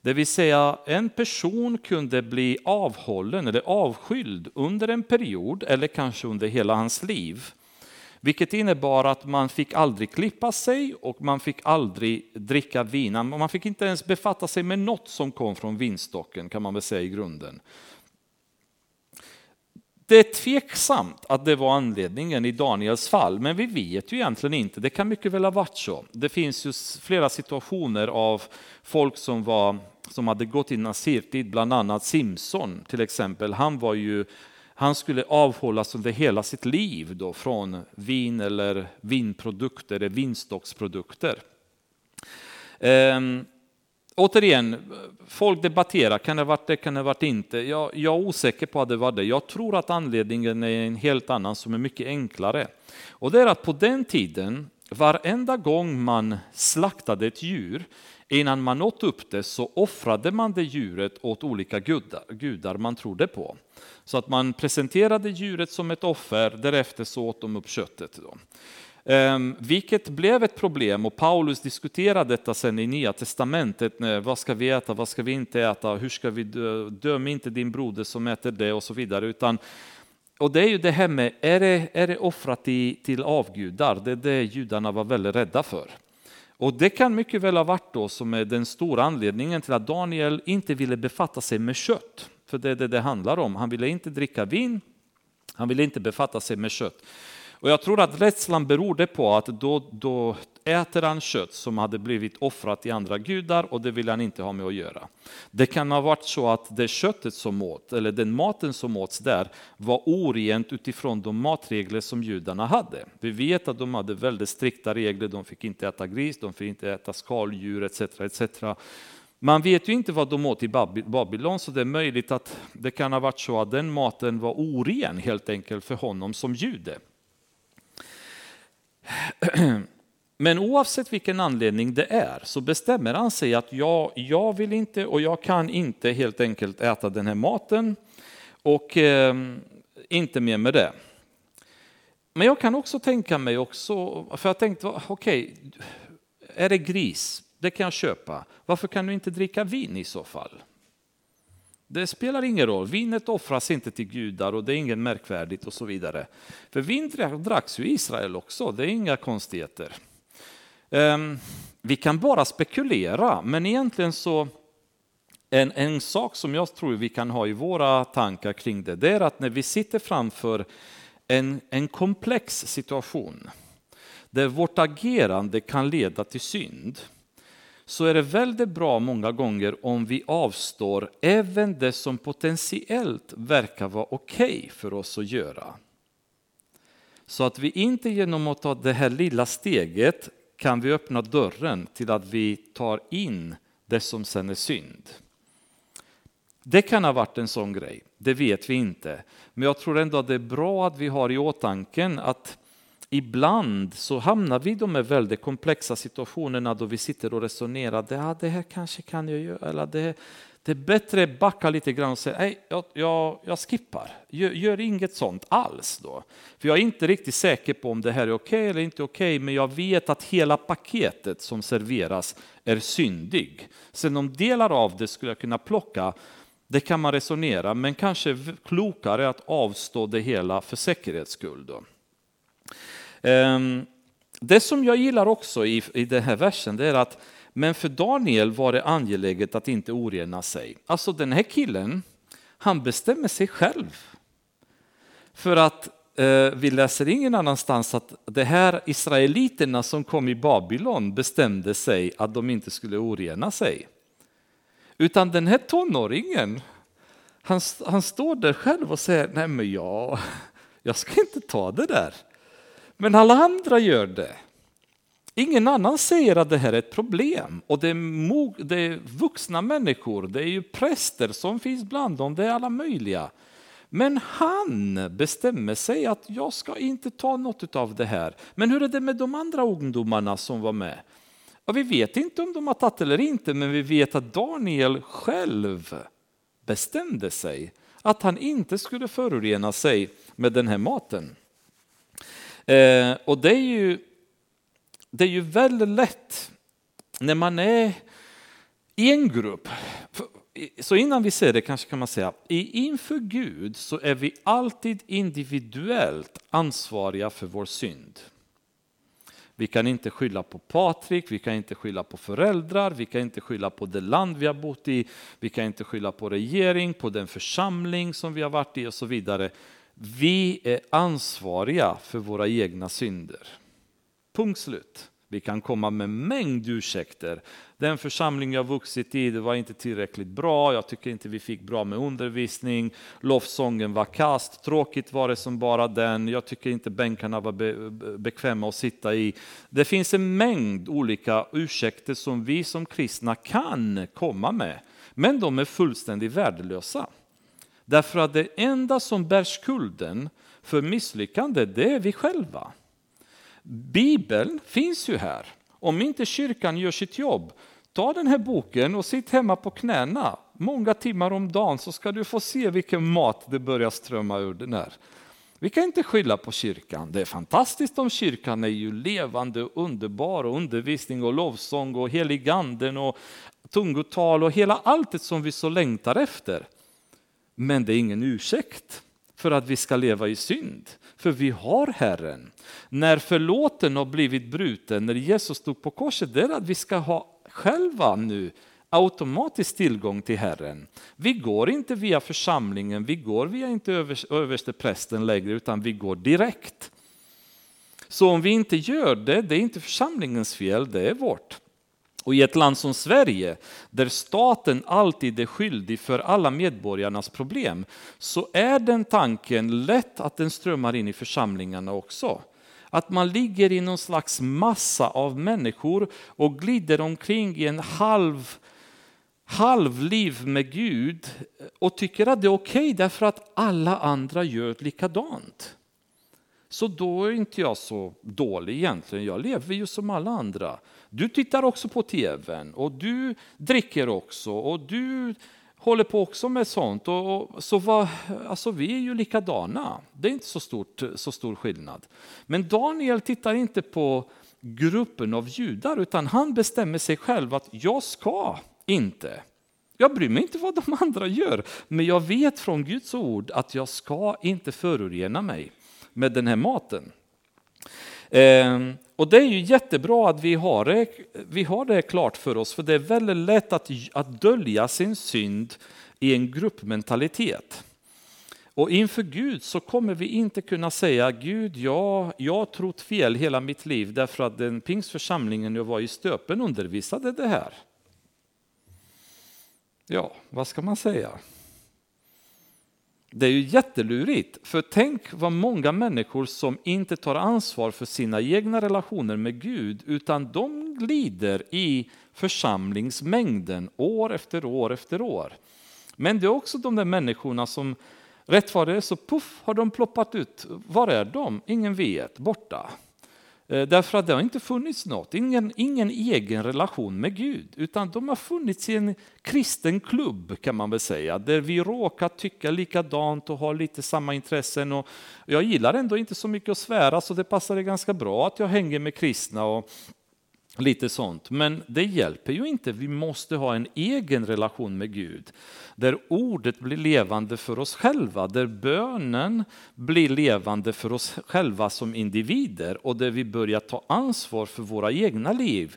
Det vill säga en person kunde bli avhållen eller avskyld under en period eller kanske under hela hans liv vilket innebar att man fick aldrig klippa sig och man fick aldrig dricka vin. Man fick inte ens befatta sig med något som kom från vinstocken kan man väl säga i grunden. Det är tveksamt att det var anledningen i Daniels fall, men vi vet ju egentligen inte. Det kan mycket väl ha varit så. Det finns ju flera situationer av folk som, var, som hade gått i nazirtid, bland annat Simson till exempel. Han var ju han skulle avhållas under hela sitt liv då från vin eller vinprodukter, eller vinstocksprodukter. Ehm, återigen, folk debatterar, kan det ha varit det, kan det ha varit inte? Jag, jag är osäker på att det var det. Jag tror att anledningen är en helt annan som är mycket enklare. Och det är att på den tiden, varenda gång man slaktade ett djur, innan man åt upp det så offrade man det djuret åt olika gudar, gudar man trodde på. Så att man presenterade djuret som ett offer, därefter så åt de upp köttet. Då. Ehm, vilket blev ett problem och Paulus diskuterade detta sen i Nya Testamentet. Vad ska vi äta, vad ska vi inte äta, hur ska vi dö, döm inte din broder som äter det och så vidare. Utan, och det är ju det här med, är det, är det offrat i, till avgudar? Det är det judarna var väldigt rädda för. Och det kan mycket väl ha varit då som är den stora anledningen till att Daniel inte ville befatta sig med kött. För det är det det handlar om. Han ville inte dricka vin, han ville inte befatta sig med kött. Och jag tror att rädslan berodde på att då, då äter han kött som hade blivit offrat i andra gudar och det vill han inte ha med att göra. Det kan ha varit så att det köttet som åt, eller den maten som åts där, var orent utifrån de matregler som judarna hade. Vi vet att de hade väldigt strikta regler, de fick inte äta gris, de fick inte äta skaldjur etc. etc. Man vet ju inte vad de åt i Babylon, så det är möjligt att det kan ha varit så att den maten var oren helt enkelt för honom som jude. Men oavsett vilken anledning det är så bestämmer han sig att jag, jag vill inte och jag kan inte helt enkelt äta den här maten och eh, inte mer med det. Men jag kan också tänka mig också, för jag tänkte, okej, okay, är det gris? Det kan jag köpa. Varför kan du inte dricka vin i så fall? Det spelar ingen roll, vinet offras inte till gudar och det är inget märkvärdigt och så vidare. För vin dracks ju i Israel också, det är inga konstigheter. Ehm, vi kan bara spekulera, men egentligen så en, en sak som jag tror vi kan ha i våra tankar kring det, det är att när vi sitter framför en, en komplex situation där vårt agerande kan leda till synd, så är det väldigt bra många gånger om vi avstår även det som potentiellt verkar vara okej okay för oss att göra. Så att vi inte genom att ta det här lilla steget kan vi öppna dörren till att vi tar in det som sen är synd. Det kan ha varit en sån grej, det vet vi inte. Men jag tror ändå att det är bra att vi har i åtanke att ibland så hamnar vi i de här väldigt komplexa situationerna då vi sitter och resonerar. Ja, det här kanske kan jag göra. Eller det, det är bättre att backa lite grann och säga nej, jag, jag, jag skippar. Gör, gör, inget sånt alls. Då. För jag är inte riktigt säker på om det här är okej okay eller inte okej, okay, men jag vet att hela paketet som serveras är syndig. Sen om delar av det skulle jag kunna plocka, Det kan man resonera, men kanske klokare att avstå det hela för säkerhets skull. Då. Ehm, det som jag gillar också i, i den här versen det är att men för Daniel var det angeläget att inte orena sig. Alltså den här killen, han bestämmer sig själv. För att eh, vi läser ingen annanstans att de här israeliterna som kom i Babylon bestämde sig att de inte skulle orena sig. Utan den här tonåringen, han, han står där själv och säger, nej men jag, jag ska inte ta det där. Men alla andra gör det. Ingen annan säger att det här är ett problem. Och det är, det är vuxna människor, det är ju präster som finns bland dem, det är alla möjliga. Men han bestämmer sig att jag ska inte ta något av det här. Men hur är det med de andra ungdomarna som var med? Ja, vi vet inte om de har tagit eller inte, men vi vet att Daniel själv bestämde sig att han inte skulle förorena sig med den här maten. Eh, och det är ju, det är ju väldigt lätt när man är i en grupp. Så innan vi ser det kanske kan man säga, inför Gud så är vi alltid individuellt ansvariga för vår synd. Vi kan inte skylla på Patrik, vi kan inte skylla på föräldrar, vi kan inte skylla på det land vi har bott i, vi kan inte skylla på regering, på den församling som vi har varit i och så vidare. Vi är ansvariga för våra egna synder. Punkt slut. Vi kan komma med mängd ursäkter. Den församling jag vuxit i, det var inte tillräckligt bra, jag tycker inte vi fick bra med undervisning, lovsången var kast, tråkigt var det som bara den, jag tycker inte bänkarna var be bekväma att sitta i. Det finns en mängd olika ursäkter som vi som kristna kan komma med, men de är fullständigt värdelösa. Därför att det enda som bär skulden för misslyckande, det är vi själva. Bibeln finns ju här. Om inte kyrkan gör sitt jobb, ta den här boken och sitt hemma på knäna många timmar om dagen så ska du få se vilken mat det börjar strömma ur den här. Vi kan inte skylla på kyrkan. Det är fantastiskt om kyrkan är ju levande, och underbar och undervisning och lovsång och heliganden och tungotal och hela allt som vi så längtar efter. Men det är ingen ursäkt för att vi ska leva i synd. För vi har Herren. När förlåten har blivit bruten, när Jesus stod på korset, det är att vi ska ha själva nu automatisk tillgång till Herren. Vi går inte via församlingen, vi går via inte överste prästen längre, utan vi går direkt. Så om vi inte gör det, det är inte församlingens fel, det är vårt. Och i ett land som Sverige, där staten alltid är skyldig för alla medborgarnas problem, så är den tanken lätt att den strömmar in i församlingarna också. Att man ligger i någon slags massa av människor och glider omkring i en halv halvliv med Gud och tycker att det är okej okay därför att alla andra gör likadant. Så då är inte jag så dålig egentligen, jag lever ju som alla andra. Du tittar också på tvn och du dricker också och du håller på också med sånt. Och, och så var, alltså vi är ju likadana, det är inte så, stort, så stor skillnad. Men Daniel tittar inte på gruppen av judar utan han bestämmer sig själv att jag ska inte. Jag bryr mig inte vad de andra gör, men jag vet från Guds ord att jag ska inte förorena mig med den här maten. Eh, och det är ju jättebra att vi har, det, vi har det klart för oss, för det är väldigt lätt att, att dölja sin synd i en gruppmentalitet. Och inför Gud så kommer vi inte kunna säga Gud, jag, jag har trott fel hela mitt liv därför att den pingstförsamlingen jag var i Stöpen undervisade det här. Ja, vad ska man säga? Det är ju jättelurigt, för tänk vad många människor som inte tar ansvar för sina egna relationer med Gud, utan de glider i församlingsmängden år efter år efter år. Men det är också de där människorna som rätt vad det är så puff har de ploppat ut. Var är de? Ingen vet, borta. Eh, därför att det har inte funnits något, ingen, ingen egen relation med Gud, utan de har funnits i en kristen klubb kan man väl säga, där vi råkar tycka likadant och har lite samma intressen. Och jag gillar ändå inte så mycket att svära, så det passar ganska bra att jag hänger med kristna. Och Lite sånt. Men det hjälper ju inte. Vi måste ha en egen relation med Gud. Där ordet blir levande för oss själva. Där bönen blir levande för oss själva som individer. Och där vi börjar ta ansvar för våra egna liv.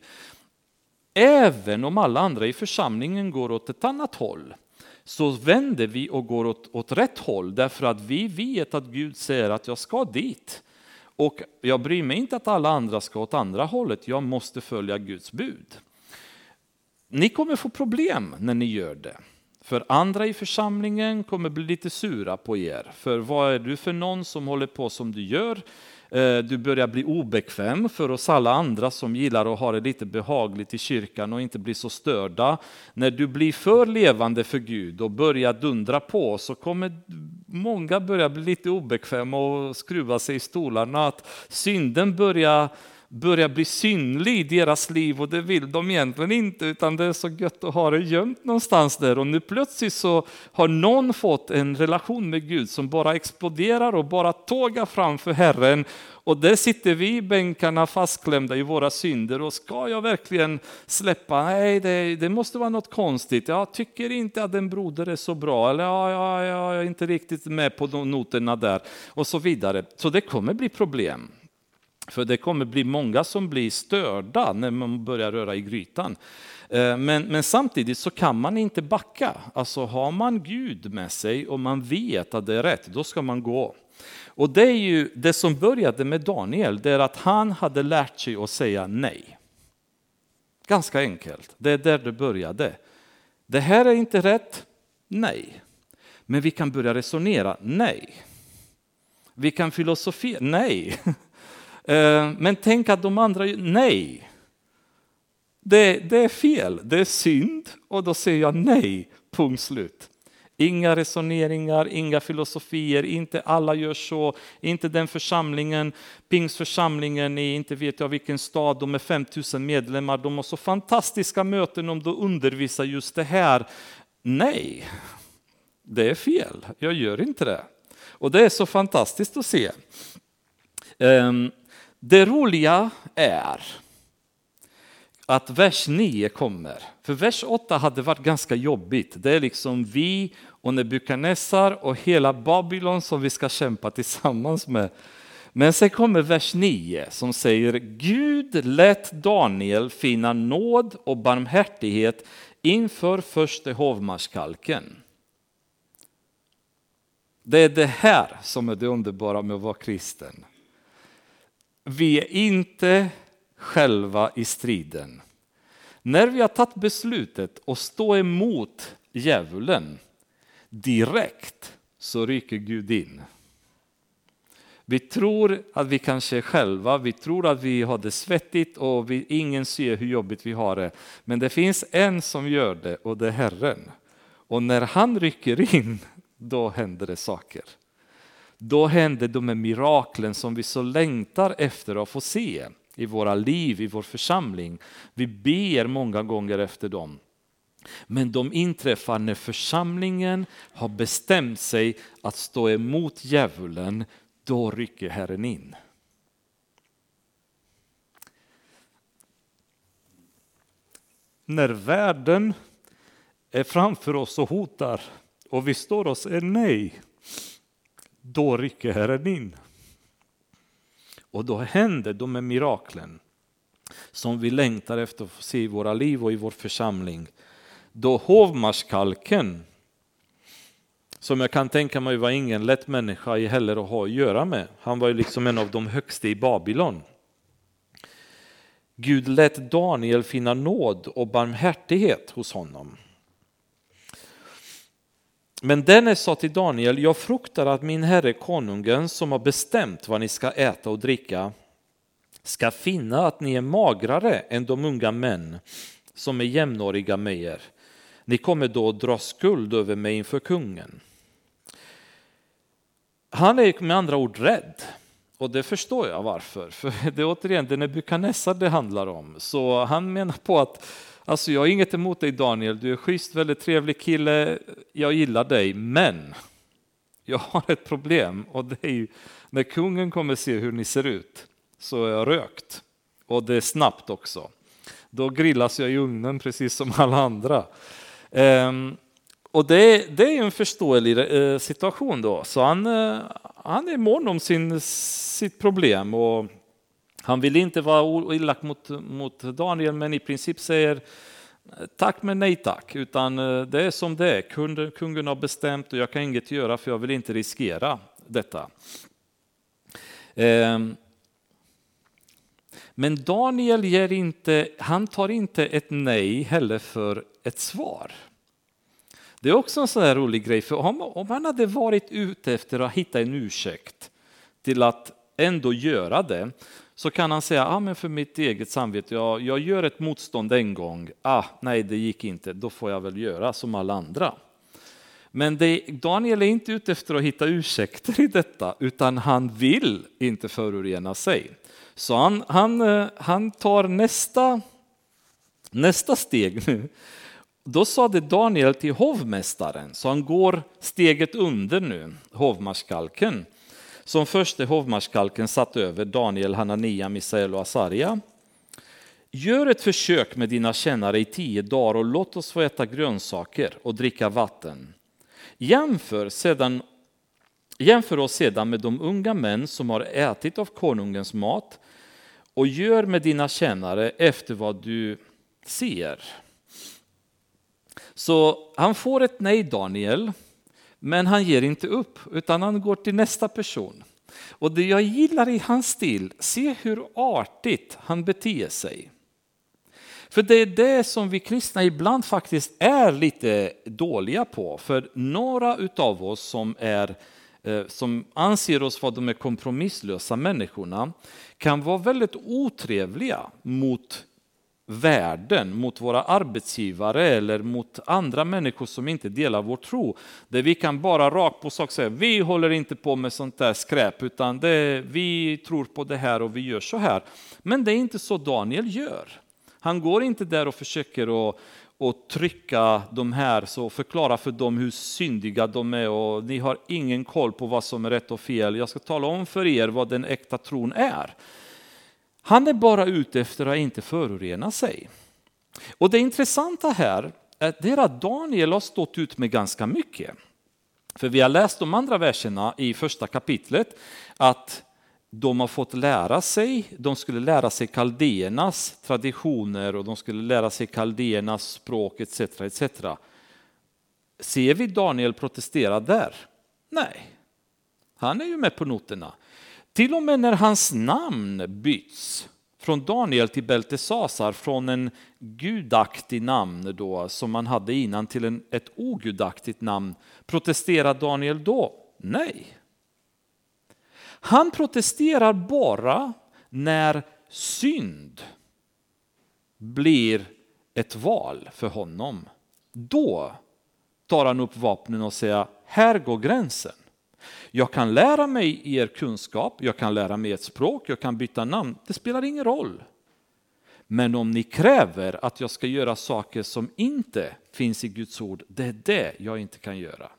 Även om alla andra i församlingen går åt ett annat håll så vänder vi och går åt, åt rätt håll därför att vi vet att Gud säger att jag ska dit. Och jag bryr mig inte att alla andra ska åt andra hållet, jag måste följa Guds bud. Ni kommer få problem när ni gör det. För andra i församlingen kommer bli lite sura på er. För vad är du för någon som håller på som du gör? Eh, du börjar bli obekväm för oss alla andra som gillar att ha det lite behagligt i kyrkan och inte bli så störda. När du blir för levande för Gud och börjar dundra på så kommer många börja bli lite obekväma och skruva sig i stolarna. Att synden börjar börjar bli synlig i deras liv och det vill de egentligen inte utan det är så gött att ha det gömt någonstans där och nu plötsligt så har någon fått en relation med Gud som bara exploderar och bara tågar framför Herren och där sitter vi i bänkarna fastklämda i våra synder och ska jag verkligen släppa? Nej, det, det måste vara något konstigt. Jag tycker inte att en broder är så bra eller ja, ja, ja, jag är inte riktigt med på noterna där och så vidare. Så det kommer bli problem. För det kommer bli många som blir störda när man börjar röra i grytan. Eh, men, men, samtidigt så kan man inte backa. Alltså har man Gud med sig och man vet att det är rätt, då ska man gå. Och det är ju det som började med Daniel, det är att han hade lärt sig att säga nej. Ganska enkelt, det är där det började. Det här är inte rätt, nej. Men vi kan börja resonera, nej. Vi kan filosofera, nej. Eh, men tänk att de andra, nej. Det, det är fel, det är synd och då säger jag nej, punkt slut. Inga resoneringar, inga filosofier, inte alla gör så, inte den församlingen, pingsförsamlingen i inte vet jag vilken stad, de är 5000 medlemmar, de har så fantastiska möten om de undervisar just det här. Nej, det är fel, jag gör inte det. Och det är så fantastiskt att se. Ehm, det roliga är att vers 9 kommer. För vers 8 hade varit ganska jobbigt. Det är liksom vi och Nebukadnessar och hela Babylon som vi ska kämpa tillsammans med. Men sen kommer vers 9 som säger Gud lät Daniel finna nåd och barmhärtighet inför förste hovmarskalken. Det är det här som är det underbara med att vara kristen. Vi är inte själva i striden. När vi har tagit beslutet att stå emot djävulen direkt så rycker Gud in. Vi tror att vi kanske är själva, vi tror att vi har det svettigt och vi, ingen ser hur jobbigt vi har det. Men det finns en som gör det och det är Herren. Och när han rycker in, då händer det saker. Då händer de miraklen som vi så längtar efter att få se i våra liv, i vår församling. Vi ber många gånger efter dem. Men de inträffar när församlingen har bestämt sig att stå emot djävulen, då rycker Herren in. När världen är framför oss och hotar och vi står och säger nej, då rycker Herren in. Och då händer de här miraklen som vi längtar efter att få se i våra liv och i vår församling. Då hovmarskalken, som jag kan tänka mig var ingen lätt människa heller att ha att göra med. Han var ju liksom en av de högsta i Babylon. Gud lät Daniel finna nåd och barmhärtighet hos honom. Men denne sa till Daniel, jag fruktar att min herre konungen som har bestämt vad ni ska äta och dricka ska finna att ni är magrare än de unga män som är jämnåriga med er. Ni kommer då att dra skuld över mig inför kungen. Han är med andra ord rädd. Och det förstår jag varför, för det är återigen det Nebukadnessar det handlar om. Så han menar på att Alltså jag har inget emot dig Daniel, du är schysst, väldigt trevlig kille, jag gillar dig, men jag har ett problem och det är ju när kungen kommer se hur ni ser ut så är jag rökt och det är snabbt också. då grillas jag i ugnen precis som alla andra. Ehm, och det, det är en förståelig eh, situation då, så han, eh, han är mån om sin, sitt problem och han vill inte vara elak mot, mot Daniel, men i princip säger tack men nej tack, utan eh, det är som det är. Kungen, kungen har bestämt och jag kan inget göra för jag vill inte riskera detta. Ehm, men Daniel ger inte, han tar inte ett nej heller för ett svar. Det är också en sån här rolig grej, för om, om han hade varit ute efter att hitta en ursäkt till att ändå göra det, så kan han säga, ah, men för mitt eget samvete, jag, jag gör ett motstånd en gång, ah, nej det gick inte, då får jag väl göra som alla andra. Men det, Daniel är inte ute efter att hitta ursäkter i detta, utan han vill inte förorena sig. Så han, han, eh, han tar nästa, nästa steg nu. Då sade Daniel till hovmästaren, så han går steget under nu, hovmarskalken som förste hovmarskalken satt över Daniel, Hanania, Misael och Asaria. Gör ett försök med dina tjänare i tio dagar och låt oss få äta grönsaker och dricka vatten. Jämför, sedan, jämför oss sedan med de unga män som har ätit av konungens mat och gör med dina tjänare efter vad du ser. Så han får ett nej, Daniel, men han ger inte upp, utan han går till nästa person. Och det jag gillar i hans stil, se hur artigt han beter sig. För det är det som vi kristna ibland faktiskt är lite dåliga på. För några utav oss som, är, eh, som anser oss vara de kompromisslösa människorna kan vara väldigt otrevliga mot världen, mot våra arbetsgivare eller mot andra människor som inte delar vår tro. Där vi kan bara rakt på sak säga, vi håller inte på med sånt där skräp, utan det, vi tror på det här och vi gör så här. Men det är inte så Daniel gör. Han går inte där och försöker att och trycka de här och förklara för dem hur syndiga de är och ni har ingen koll på vad som är rätt och fel. Jag ska tala om för er vad den äkta tron är. Han är bara ute efter att inte förorena sig. Och det intressanta här är att Daniel har stått ut med ganska mycket. För vi har läst de andra verserna i första kapitlet att de har fått lära sig, de skulle lära sig kaldéernas traditioner och de skulle lära sig kaldéernas språk etc. etc. Ser vi Daniel protestera där? Nej, han är ju med på noterna. Till och med när hans namn byts från Daniel till Beltesasar, från en gudaktig namn då, som man hade innan till en, ett ogudaktigt namn, protesterar Daniel då? Nej. Han protesterar bara när synd blir ett val för honom. Då tar han upp vapnen och säger, här går gränsen. Jag kan lära mig er kunskap, jag kan lära mig ett språk, jag kan byta namn. Det spelar ingen roll. Men om ni kräver att jag ska göra saker som inte finns i Guds ord, det är det jag inte kan göra.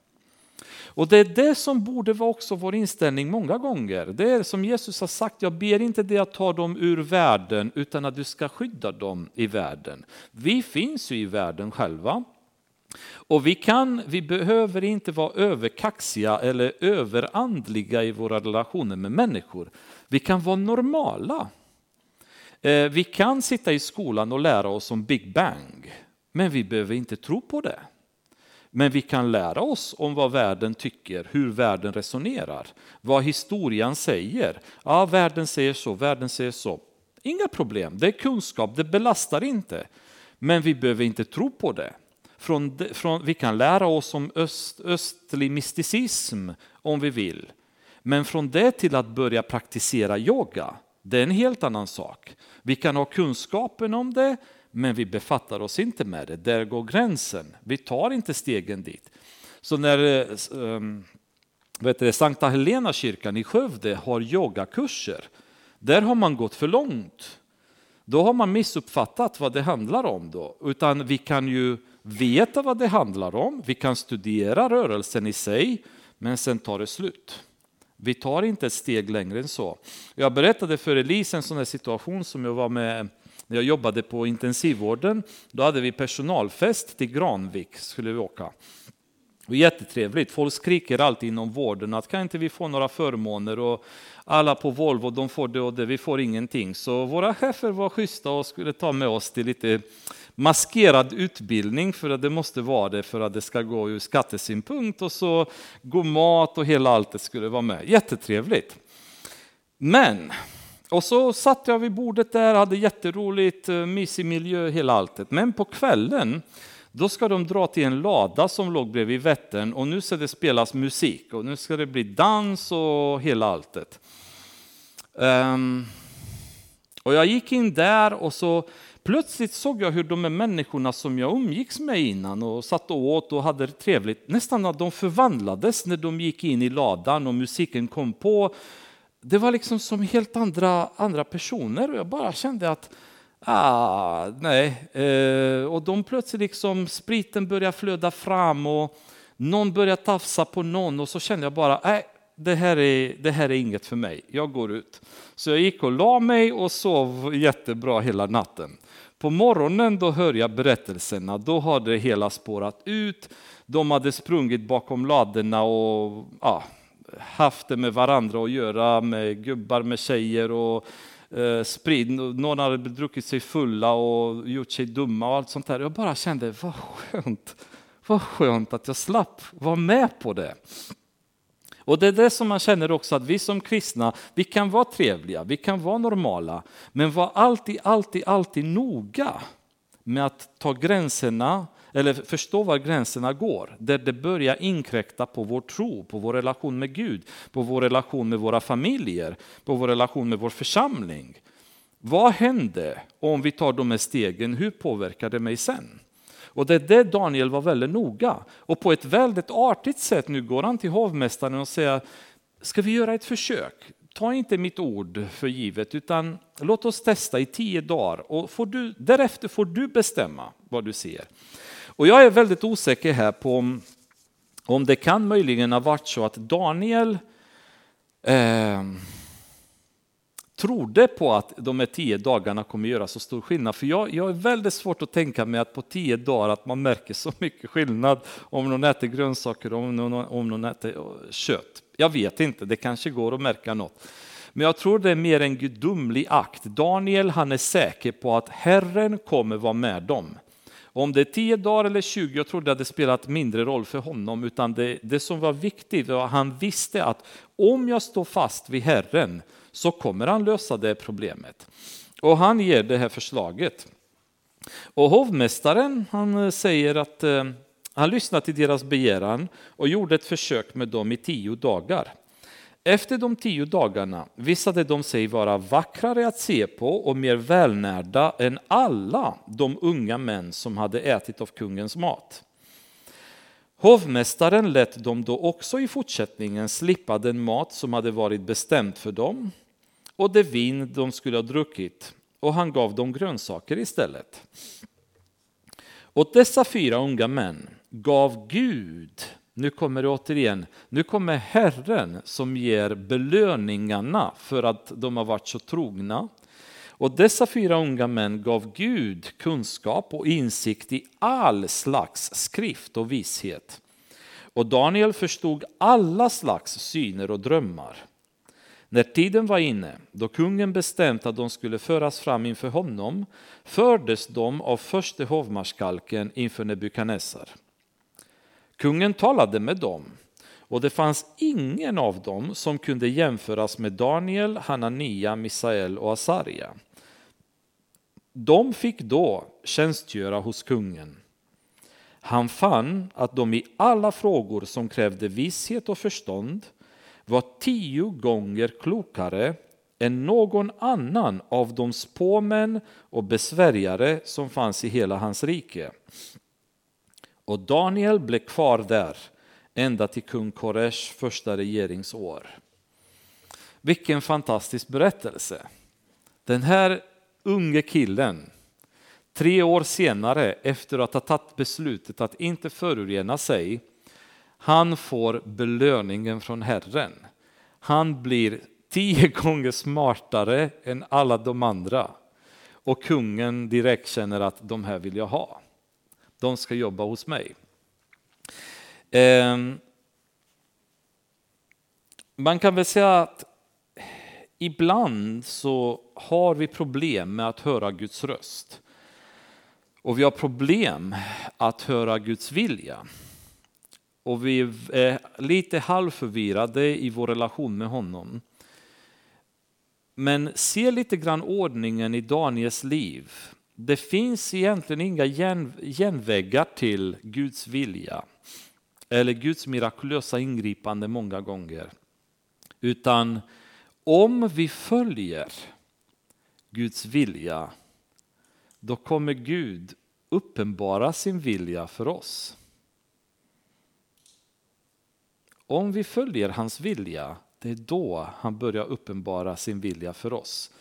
Och det är det som borde vara också vår inställning många gånger. Det är som Jesus har sagt, jag ber inte dig att ta dem ur världen utan att du ska skydda dem i världen. Vi finns ju i världen själva. Och vi, kan, vi behöver inte vara överkaxiga eller överandliga i våra relationer med människor. Vi kan vara normala. Eh, vi kan sitta i skolan och lära oss om Big Bang, men vi behöver inte tro på det. Men vi kan lära oss om vad världen tycker, hur världen resonerar, vad historien säger. Ja, världen säger så, världen säger så. Inga problem, det är kunskap, det belastar inte. Men vi behöver inte tro på det. Från, från, vi kan lära oss om öst, östlig mysticism om vi vill. Men från det till att börja praktisera yoga, det är en helt annan sak. Vi kan ha kunskapen om det, men vi befattar oss inte med det. Där går gränsen. Vi tar inte stegen dit. Så när eh, um, vet du, Sankta Helena kyrkan i Skövde har yogakurser, där har man gått för långt. Då har man missuppfattat vad det handlar om. Då. Utan vi kan ju veta vad det handlar om, vi kan studera rörelsen i sig, men sen tar det slut. Vi tar inte ett steg längre än så. Jag berättade för Elise en sån här situation som jag var med När jag jobbade på intensivvården, då hade vi personalfest till Granvik, skulle vi åka. Och jättetrevligt, folk skriker alltid inom vården att kan inte vi få några förmåner och alla på Volvo de får det och det, vi får ingenting. Så våra chefer var schyssta och skulle ta med oss till lite maskerad utbildning för att det måste vara det för att det ska gå ur skattesynpunkt och så god mat och hela allt det skulle vara med. Jättetrevligt. Men, och så satt jag vid bordet där, hade jätteroligt, eh, mysig miljö, hela alltet. Men på kvällen då ska de dra till en lada som låg bredvid Vättern och nu ska det spelas musik och nu ska det bli dans och hela alltet. Um, och jag gick in där och så plötsligt såg jag hur de här människorna som jag umgicks med innan och satt och åt och hade det trevligt, nästan att de förvandlades när de gick in i ladan och musiken kom på. Det var liksom som helt andra, andra personer och jag bara kände att ah, nej. Eh, och de plötsligt liksom, spriten började flöda fram och någon började tafsa på någon och så kände jag bara, nej, det här, är, det här är inget för mig, jag går ut. Så jag gick och la mig och sov jättebra hela natten. På morgonen då hör jag berättelserna, då har det hela spårat ut. De hade sprungit bakom ladorna och ja, haft det med varandra att göra, med gubbar, med tjejer och eh, sprid. Någon hade druckit sig fulla och gjort sig dumma och allt sånt där. Jag bara kände, vad skönt, vad skönt att jag slapp vara med på det. Och det är det som man känner också att vi som kristna, vi kan vara trevliga, vi kan vara normala, men var alltid, alltid, alltid noga med att ta gränserna eller förstå var gränserna går, där det börjar inkräkta på vår tro, på vår relation med Gud, på vår relation med våra familjer, på vår relation med vår församling. Vad händer om vi tar de här stegen? Hur påverkar det mig sen? Och det är det Daniel var väldigt noga. Och på ett väldigt artigt sätt nu går han till hovmästaren och säger, ska vi göra ett försök? Ta inte mitt ord för givet, utan låt oss testa i tio dagar och får du, därefter får du bestämma vad du ser. Och jag är väldigt osäker här på om, om det kan möjligen ha varit så att Daniel eh, trodde på att de här tio dagarna kommer göra så stor skillnad. För jag, jag är väldigt svårt att tänka mig att på tio dagar att man märker så mycket skillnad om någon äter grönsaker och om någon, om någon äter eh, kött. Jag vet inte, det kanske går att märka något. Men jag tror det är mer en gudomlig akt. Daniel han är säker på att Herren kommer vara med dem. Om det är 10 dagar eller 20, jag tror det hade spelat mindre roll för honom, utan det, det som var viktigt var att han visste att om jag står fast vid Herren så kommer han lösa det problemet. Och han ger det här förslaget. Och hovmästaren han eh, säger att eh, han lyssnade till deras begäran och gjorde ett försök med dem i tio dagar. Efter de tio dagarna visade de sig vara vackrare att se på och mer välnärda än alla de unga män som hade ätit av kungens mat. Hovmästaren lät dem då också i fortsättningen slippa den mat som hade varit bestämd för dem och det vin de skulle ha druckit och han gav dem grönsaker istället. Åt dessa fyra unga män gav Gud nu kommer det återigen, nu kommer Herren som ger belöningarna för att de har varit så trogna. Och dessa fyra unga män gav Gud kunskap och insikt i all slags skrift och vishet. Och Daniel förstod alla slags syner och drömmar. När tiden var inne, då kungen bestämt att de skulle föras fram inför honom, fördes de av förste hovmarskalken inför Nebukadnessar. Kungen talade med dem och det fanns ingen av dem som kunde jämföras med Daniel, Hanania, Misael och Asaria. De fick då tjänstgöra hos kungen. Han fann att de i alla frågor som krävde visshet och förstånd var tio gånger klokare än någon annan av de spåmän och besvärjare som fanns i hela hans rike. Och Daniel blev kvar där ända till kung Koresh första regeringsår. Vilken fantastisk berättelse. Den här unge killen, tre år senare efter att ha tagit beslutet att inte förorena sig, han får belöningen från Herren. Han blir tio gånger smartare än alla de andra. och kungen direkt känner att de här vill jag ha. De ska jobba hos mig. Ehm, man kan väl säga att ibland så har vi problem med att höra Guds röst. Och vi har problem att höra Guds vilja. Och vi är lite halvförvirrade i vår relation med honom. Men se lite grann ordningen i Daniels liv. Det finns egentligen inga genvägar till Guds vilja eller Guds mirakulösa ingripande många gånger. Utan om vi följer Guds vilja, då kommer Gud uppenbara sin vilja för oss. Om vi följer hans vilja, det är då han börjar uppenbara sin vilja för oss.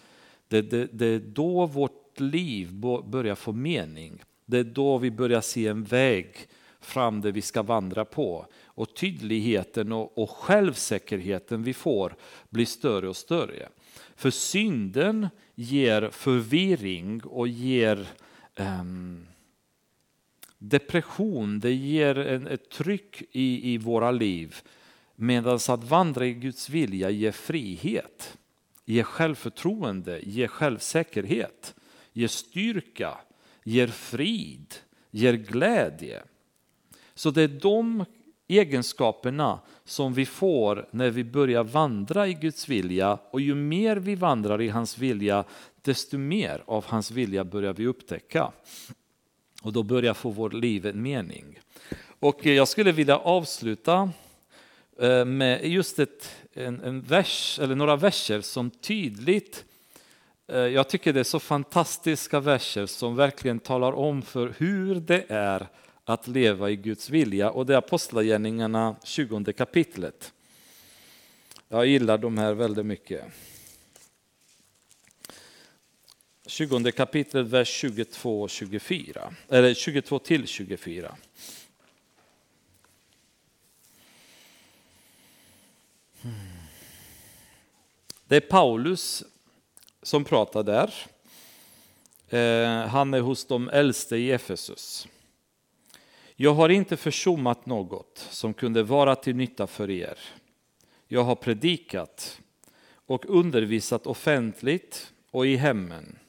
Det, det, det är då vårt liv börjar få mening. Det är då vi börjar se en väg fram där vi ska vandra på. Och tydligheten och, och självsäkerheten vi får blir större och större. För synden ger förvirring och ger um, depression, det ger en, ett tryck i, i våra liv. Medan att vandra i Guds vilja ger frihet, ger självförtroende, ger självsäkerhet, ger styrka, ger frid, ger glädje. Så det är de egenskaperna som vi får när vi börjar vandra i Guds vilja och ju mer vi vandrar i hans vilja desto mer av hans vilja börjar vi upptäcka. Och då börjar få vårt liv en mening. Och jag skulle vilja avsluta eh, med just ett, en, en vers, eller några verser som tydligt eh, jag tycker det är så fantastiska verser som verkligen talar om för hur det är att leva i Guds vilja och det är Apostlagärningarna 20 kapitlet. Jag gillar de här väldigt mycket. 20 kapitlet, vers 22 och 24, eller 22 till 24. Det är Paulus som pratar där. Eh, han är hos de äldste i Efesus. Jag har inte försummat något som kunde vara till nytta för er. Jag har predikat och undervisat offentligt och i hemmen.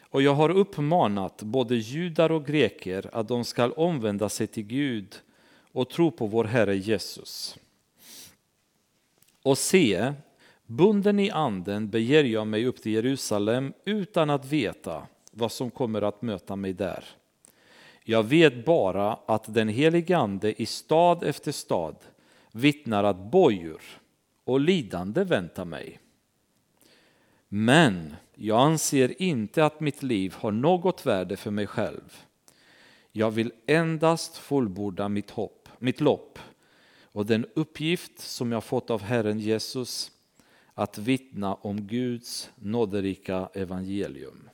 Och jag har uppmanat både judar och greker att de skall omvända sig till Gud och tro på vår Herre Jesus. Och se, bunden i anden beger jag mig upp till Jerusalem utan att veta vad som kommer att möta mig där. Jag vet bara att den helige Ande i stad efter stad vittnar att bojor och lidande väntar mig. Men jag anser inte att mitt liv har något värde för mig själv. Jag vill endast fullborda mitt, hopp, mitt lopp och den uppgift som jag fått av Herren Jesus att vittna om Guds nåderika evangelium.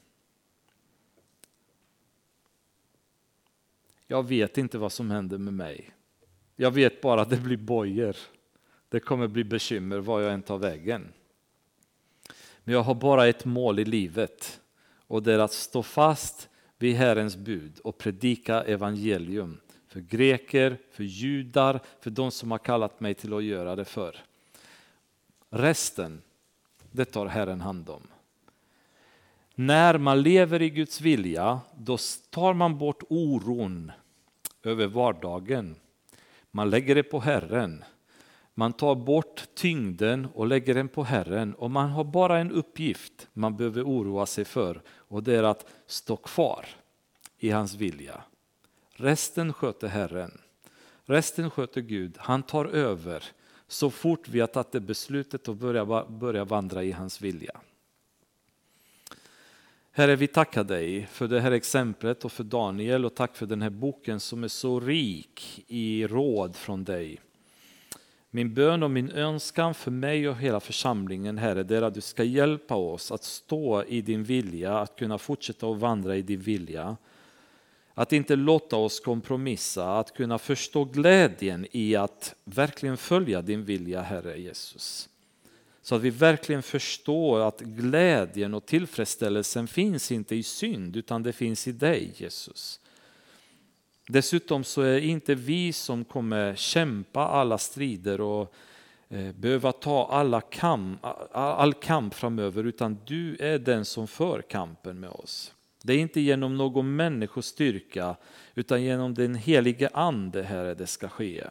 Jag vet inte vad som händer med mig. Jag vet bara att det blir bojor. Det kommer bli bekymmer var jag än tar vägen. Men jag har bara ett mål i livet och det är att stå fast vid Herrens bud och predika evangelium för greker, för judar, för de som har kallat mig till att göra det för. Resten, det tar Herren hand om. När man lever i Guds vilja, då tar man bort oron över vardagen. Man lägger det på Herren. Man tar bort tyngden och lägger den på Herren och man har bara en uppgift man behöver oroa sig för och det är att stå kvar i hans vilja. Resten sköter Herren. Resten sköter Gud. Han tar över så fort vi har tagit det beslutet och börjar, börjar vandra i hans vilja. Herre, vi tackar dig för det här exemplet och för Daniel och tack för den här boken som är så rik i råd från dig. Min bön och min önskan för mig och hela församlingen, Herre, det är att du ska hjälpa oss att stå i din vilja, att kunna fortsätta att vandra i din vilja. Att inte låta oss kompromissa, att kunna förstå glädjen i att verkligen följa din vilja, Herre Jesus. Så att vi verkligen förstår att glädjen och tillfredsställelsen finns inte i synd utan det finns i dig Jesus. Dessutom så är det inte vi som kommer kämpa alla strider och eh, behöva ta alla kamp, all kamp framöver utan du är den som för kampen med oss. Det är inte genom någon människostyrka utan genom den helige ande Herre det ska ske.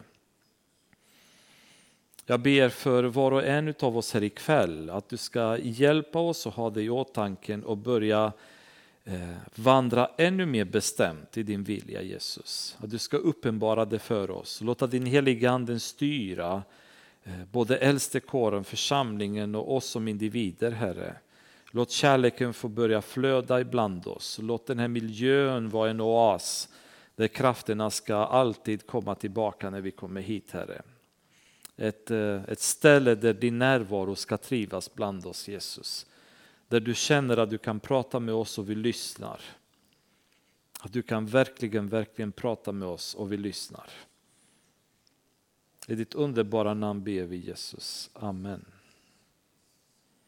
Jag ber för var och en av oss här ikväll att du ska hjälpa oss och ha det i åtanke och börja eh, vandra ännu mer bestämt i din vilja Jesus. Att du ska uppenbara det för oss, låta din heliga anden styra eh, både äldstekåren, församlingen och oss som individer Herre. Låt kärleken få börja flöda ibland oss. Låt den här miljön vara en oas där krafterna ska alltid komma tillbaka när vi kommer hit Herre. Ett, eh, ett ställe där din närvaro ska trivas bland oss Jesus. Där du känner att du kan prata med oss och vi lyssnar. Att du kan verkligen, verkligen prata med oss och vi lyssnar. I ditt underbara namn ber vi Jesus. Amen.